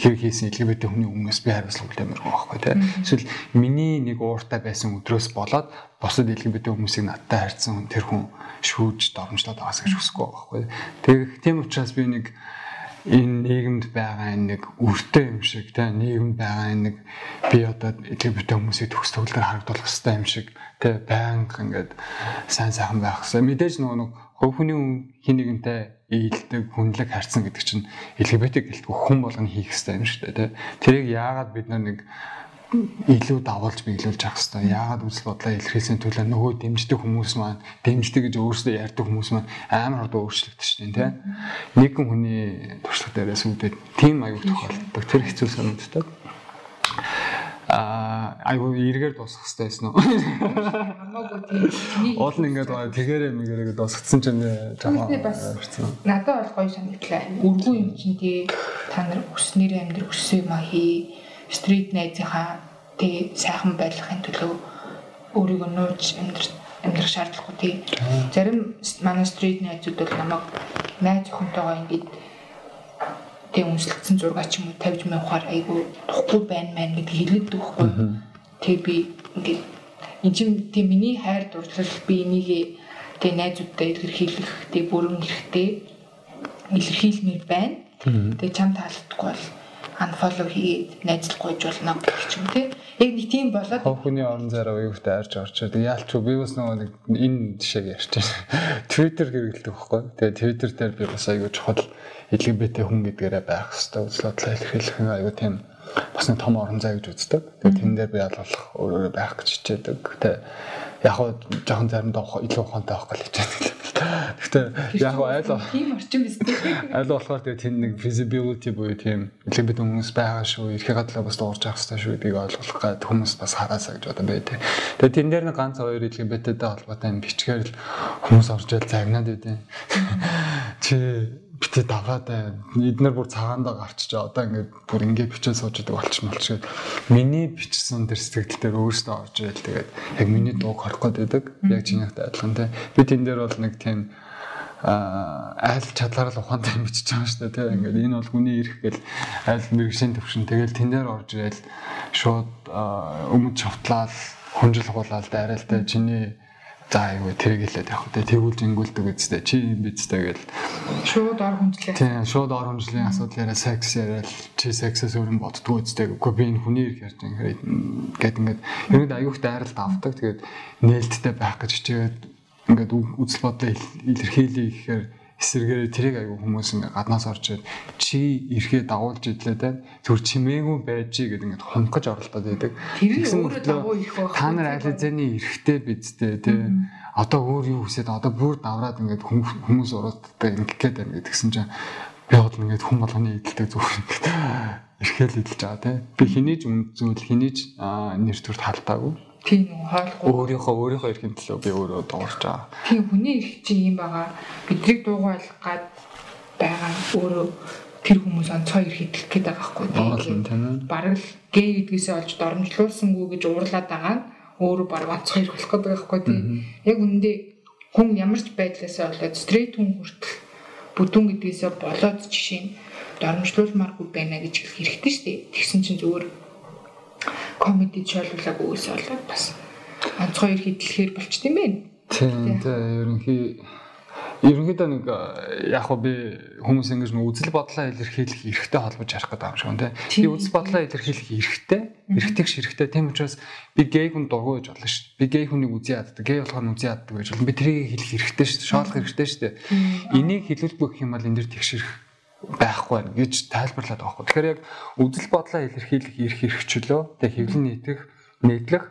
хэрэг хийсэн LGBT хүний өмнөөс би хариуцлага байгаа байхгүй те. Эсвэл миний нэг ууртаа байсан өдрөөс болоод бусад LGBT хүмүүсийг надтай харьцсан тэр хүн шүүж дормжлоод байгаас гэж хүсэхгүй байхгүй. Тэгэх тийм учраас би нэг энэ нийгэмд байгаа нэг үртэй юм шиг те нийгэмд байгаа нэг би одоо LGBT хүмүүсийг төгс төгөлдөр харагдуулах хэрэгтэй юм шиг те байнга ингээд сайн сайхан байх хэрэгтэй. Мэдээж нөгөө нэг хувь хүний хин нэгэнтэй ийдэлдэг хүнлэг харьцсан гэдэг чинь LGBT гэлтгүй хүн болгоно хийх хэрэгтэй юм шиг те. Тэрийг яагаад бид нэг илүү давуулж биелүүлж авах хэрэгтэй. Яагаад үзэл бодлоо илэрхийлсэн төлөө нөгөө дэмждэг хүмүүс маань дэмждэг гэж өөрсдөө ярьдаг хүмүүс маань амар одоо өөрчлөгдөж дээ, тийм. Нэгэн хүний туршлага дээрээс үүдээ тийм аюул тохиолддог. Тэр хэцүү санагддаг. Аа айгу эргээр дуусгах хэрэгтэй байсан уу? Уул нь ингээд тэгээрээ мэгэрээ дуусгацсан чинь жаахан надад бол гоё санагдлаа. Үргүй юм чинь тий та нар өснөр амьдрал өссөн юм а хий стрит найзынхаа тэг сайхан байдлахын төлөө өөрийгөө нууж амьдрах шаардлагагүй тий. Зарим манай стрит найзууд бол намайг найз охинтойгоо ингээд тэг үнслэгдсэн зураг ч юм уу тавьж маягаар айгу тухгүй байна мэн гэдэг хэлээд дүүхгүй. Тэг би ингээд энэ чинь тэг миний хайр дурлал би энийг тэг найзуудтай илэрхийлэх тэг бүрэн хэрэгтэй илэрхийлмээр байна. Тэг чам таалагдахгүй бол unfollow хийгээд найзлах гойж болно гэх юм тий. Яг нэг тийм болоод хүний орон зайраа уягтай арж орчод яалч би бас нөгөө нэг энэ жишээг ярьж байна. Twitter хэрэгэлдэг байхгүй. Тэгээ Twitter дээр би бас аягүй чухал LGBT хүн гэдгээрээ байх хэрэгтэй. Үзлодлоо илэрхийлэх аягүй тийм бас нэг том орон зай гэж үздэг. Тэгээ тэн дээр би алуулах өөрөө байх гэж хичээдэг. Тэгээ яг хоо жоохон заримдаа илүү ухаантай байх гэж хичээдэг. Гэхдээ яг айл тийм орчин биз дээ. Айл болохоор тэгээ тийм нэг visibility буюу тийм LGBT хүмүүс байгаа шүү. Эрхээ гадлаа бас дуурж авах хэрэгтэй шүү гэдгийг ойлгох гад хүмүүс бас хараасаа гэж бодсон байдаг. Тэгээ тэн дээр нэг ганц хоёр LGBT-тэй холбоотой юм бичгээр л хүмүүс орж ил загнаад байдیں۔ Чи битээ даваад эднэр бүр цагаандаа гарчиж одоо ингээд бүр ингээд бичээ сууж идэг болчих молч гээд миний бичсэн тэр сэтгэл дээр өөрөөсөө орж ирэл тэгээд яг миний дууг хорох гээд байдаг. Яг чинийхтэй адилхан те би тэн дээр бол нэг тийм айл чадлаар л ухаантай бичиж байгаа шүү дээ тийм ингээд энэ бол хүний эрх гэл айл мэрэгшин төвшин. Тэгэл тэн дээр орж ирэл шууд өмнө шавтлаад хүнжил хуулаад дайралтай чиний За айгүй тэрэг хэлээд явах. Те тэгвэл зингүүлдэг үстэй чи юм бидтэй гэл. Шууд ор хүндлээ. Тийм шууд ор хүндлэлийн асуудал яриа секс яриа чи сексээс өөр юм боддгоо үстэй үгүй би энэ хүний ирэх ярьж ингээд гээд ингээд ерөөд аюух дайралт авдаг. Тэгээд нээлттэй байх гэж хичээгээд ингээд үзэл бодлоо илэрхийлье гэхээр эсэргээр тэрийг аягүй хүмүүс ингээ гаднаас орж ирээд чи эрхээ дагуулж идлээ те. Зүр чимээгүй байж гэдэг ингээ хунах гэж оролдоод байдаг. Тэгсэн мөртлөө та нар ализаны эрхтэй бидтэй те. Одоо өөр юу хүсээд одоо бүр давраад ингээ хүмүүс уруудтай ингээ гээд байна гэдгсэн чинь би бодол ингээ хүн болгоны идэлтэй зүг эрхэл идэлж байгаа те. Би хэний ч үнд зүйл хэний ч нэр төрт халдаагүй Тийм үү хойлохгүй. Өөрийнхөө өөрийнхөө эрхийн төлөө би өөрөө дуурч байгаа. Тийм хүний эрх чинь юм байгаа. Бидрийг дуугайлах гад байгаа өөрөө тэр хүмүүс онцгой эрх идэх гээд байгаа байхгүй тийм. Бараг л гей гэдгээсээ олж дормжлуулсангүй гэж уурлаад байгаа нь өөрөө баг онцгой эрх болох байгаа байхгүй тийм. Яг үнэндээ хүн ямар ч байдлаасаа болоод стрейт хүн хүртэл бүдүүн гэдгээсээ болоод жишээ нь доромжлуулмааргүй байна гэж хэлэх хэрэгтэй шүү дээ. Тэгсэн чинь зүгээр комеди шойлуулаагүй ус болоод бас онцгой ихэд дэлэхээр болчт юм байна. Тийм тийм ерөнхий ерөнхийдөө нэг яг хөө би хүмүүс ингэж нэг үзэл бодлоо илэрхийлэх эрхтэй холбож харах гэдэг юм шиг байна тийм. Би үзэл бодлоо илэрхийлэх эрхтэй, эрхтэй ш эрхтэй. Тийм учраас би гей хүн дургу гэж болно шүү дээ. Би гей хүнийг үзий яддаг, гей болохоор нь үзий яддаг гэж болно. Би тэрийг хэлэх эрхтэй шүү дээ. Шоолох эрхтэй шүү дээ. Энийг хэлүүлбэх гэх юм бол энэ дэр тэгшэрх байхгүй байна гэж тайлбарлаад байгаа байхгүй. Тэгэхээр яг үзэл бодлоо илэрхийлэх эрх эрхчлөө тэг хэвлэн нийтэх, нийтлэх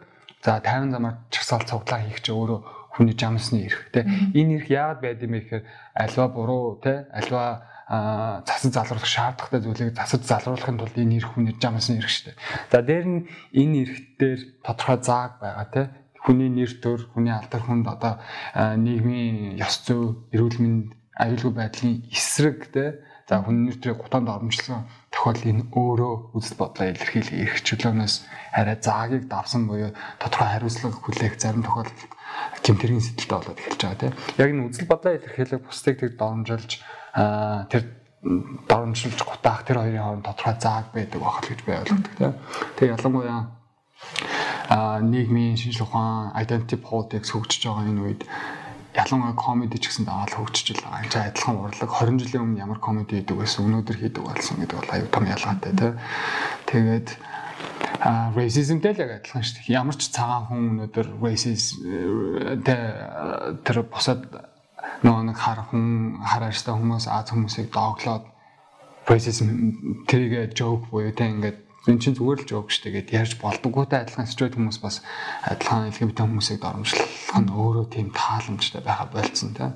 за 50 замаар чагсаал цуглаа хийх чи өөрөө хүний жамсны эрх те энэ эрх яагаад байд юм бэ гэхээр альва буруу те альва засаж залруулах шаардлагатай зүйлийг засаж залруулахын тулд энэ эрх хүний жамсны эрх шүү дээ. За дээр нь энэ эрх дээр тодорхой зааг байгаа те хүний нэр төр хүний алдар хүнд одоо нийгмийн ёс зүй эрүүл мэнд аюулгүй байдлын эсрэг те за хүний нэр төрийг гутаанд оромжлсон тохиол энэ өөрөө үзэл бодлоо илэрхийлэх эрх чөлөөнөөс арай заагийг давсан буюу тодорхой хариуцлага хүлээх зарим тохиолдолд гимтэргийн сэтэлтэй болоод эхэлж байгаа тийм. Яг энэ үзэл бодлоо илэрхийлэх бусдыг тэг дормжилж тэр дормжилж гутаах тэр хоёрын хооронд тодорхой зааг байдаг байх л гэж би ойлгодог тийм. Тэг ялангуяа а нийгмийн шинжлэх ухаан identity politics хөгжиж байгаа энэ үед ялангуяа комеди ч гэсэн даал хөгжиж байгаа. Энд адилхан урлаг 20 жилийн өмнө ямар комеди хийдэг байсан өнөөдөр хийдэг болсон гэдэг бол аюу том ялгаатай тийм. Тэгээд а racismтэй л яг адилхан шүү дээ. Ямар ч цагаан хүн өнөөдөр racist тэ тэр босоод нөгөө нэг хар хүн харааштай хүмүүс аз хүмүүсийг дооглоод racism тэрийг joke буюу тэ ингээд энэ чинь зүгээр л шүү дээ гэд ярьж болдоггүйтэй адилхан straight хүмүүс бас адилхан LGBT хүмүүсийг доромжлох нь өөрөө тийм тааламжтай байха болцсон тэ.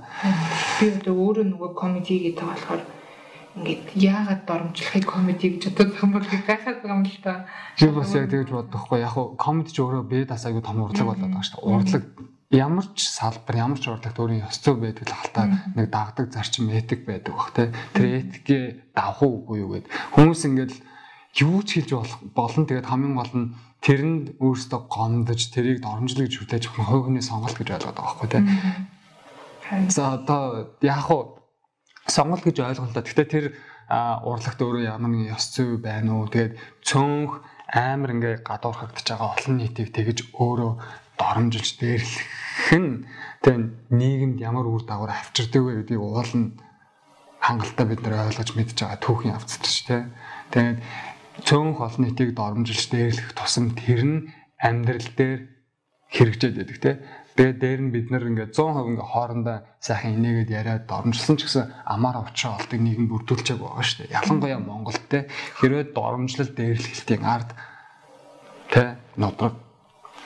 Би өөрөө нөгөө comedy гэдэг болохоор ингээд яагаад доромжлохыг комеди гэж боддог юм бол гайхаад байгаа юм л та. Би бас яг тэгж боддохгүй. Яг хуу комеди ч өөрөө бие дас аягүй том урлаг болоод байгаа шүү дээ. Урлаг ямар ч салбар, ямар ч урлагт өөрийн ёс зүй байдаг л халтаа нэг дагдаг зарчим этик байдаг бах те. Тэр этикээ давах уугүй юу гэд. Хүмүүс ингээд юу ч хийж болно. Тэгээд хамгийн гол нь тэрэнд өөрөөсөө гомдож тэрийг доромжлох гэж хүлээж авах хувийн сонголт гэж ойлгоод байгаа байхгүй те. За одоо яг хуу сонголт гэж ойлголоо. Гэхдээ тэр урлагт өөрөө ямар нэгэн ёс зүй байна уу? Тэгээд цөөнх амар ингээ гадуурхагдж байгаа олон нийтийг тэгж өөрөө доромжилж дээрлэх нь тэг нийгэмд ямар үр дагавар авчирдаг вэ гэдгийг уулна хангалттай бид нэр ойлгож мэдж байгаа түүхийн авцдаг ш тэ. Тэгээд цөөнх олон нийтийг доромжилж дээрлэх тусам тэр нь амьдрал дээр хэрэгжээд байдаг те. Тэгээд дээр нь бид нар ингээд 100% ингээд хоорондоо сайхан инээгээд яриад доромжилсан ч гэсэн амаар авчраа олдыг нийгэм бүрдүүлчээг байгаа шүү дээ. Ялангуяа Монголд те хэрвээ доромжлол дээрлэхтийн ард те нодрог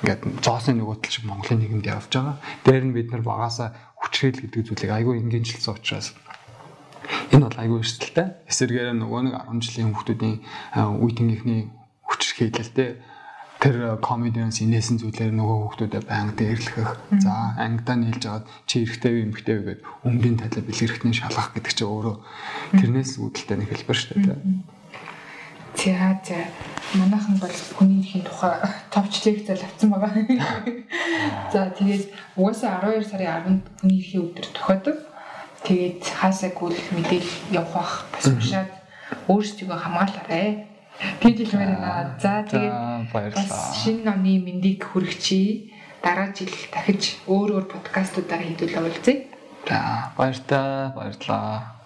ингээд зоосын нөгөө тал шиг Монголын нийгэмд явж байгаа. Дээр нь бид нар багасаа хүчрэл гэдэг зүйлийг айгүй ингээжилсэн учраас энэ бол айгүй эрсдэлтэй. Эсвэргээр нөгөө нэг 10 жилийн хүмүүсийн үе тэнгийнхний хүчрх хийлэлтэй тэр комедианс инээсэн зүйлээр нөгөө хүмүүстэд байнга дээрлэх. За ангидаа нийлж агаад чи эрэхтэй вэ эмхтэй вэ гэд өмгийн талаа бэлгэрхтний шалгах гэдэг чинь өөрөө тэрнээс үүдэлтэй нэг хэлбэр шүү дээ. За за манайхан бол хүний эрхийн тухай товч лекцэл авсан байгаа. За тэгээд угаасаа 12 сарын 10-нд хүний эрхийн өдөр тохиодог. Тэгээд хаасаагүй мэдээлэл явах бас уншаад өөрсдөө хамгаалаарай Тэгж хэлмээр байна. За тэгээд бас шинэ оны мэндийг хүргэчий. Дараа жил дахиж өөр өөр подкастуудаар хийдүүлээ уулзъя. За баярлалаа. Баярлалаа.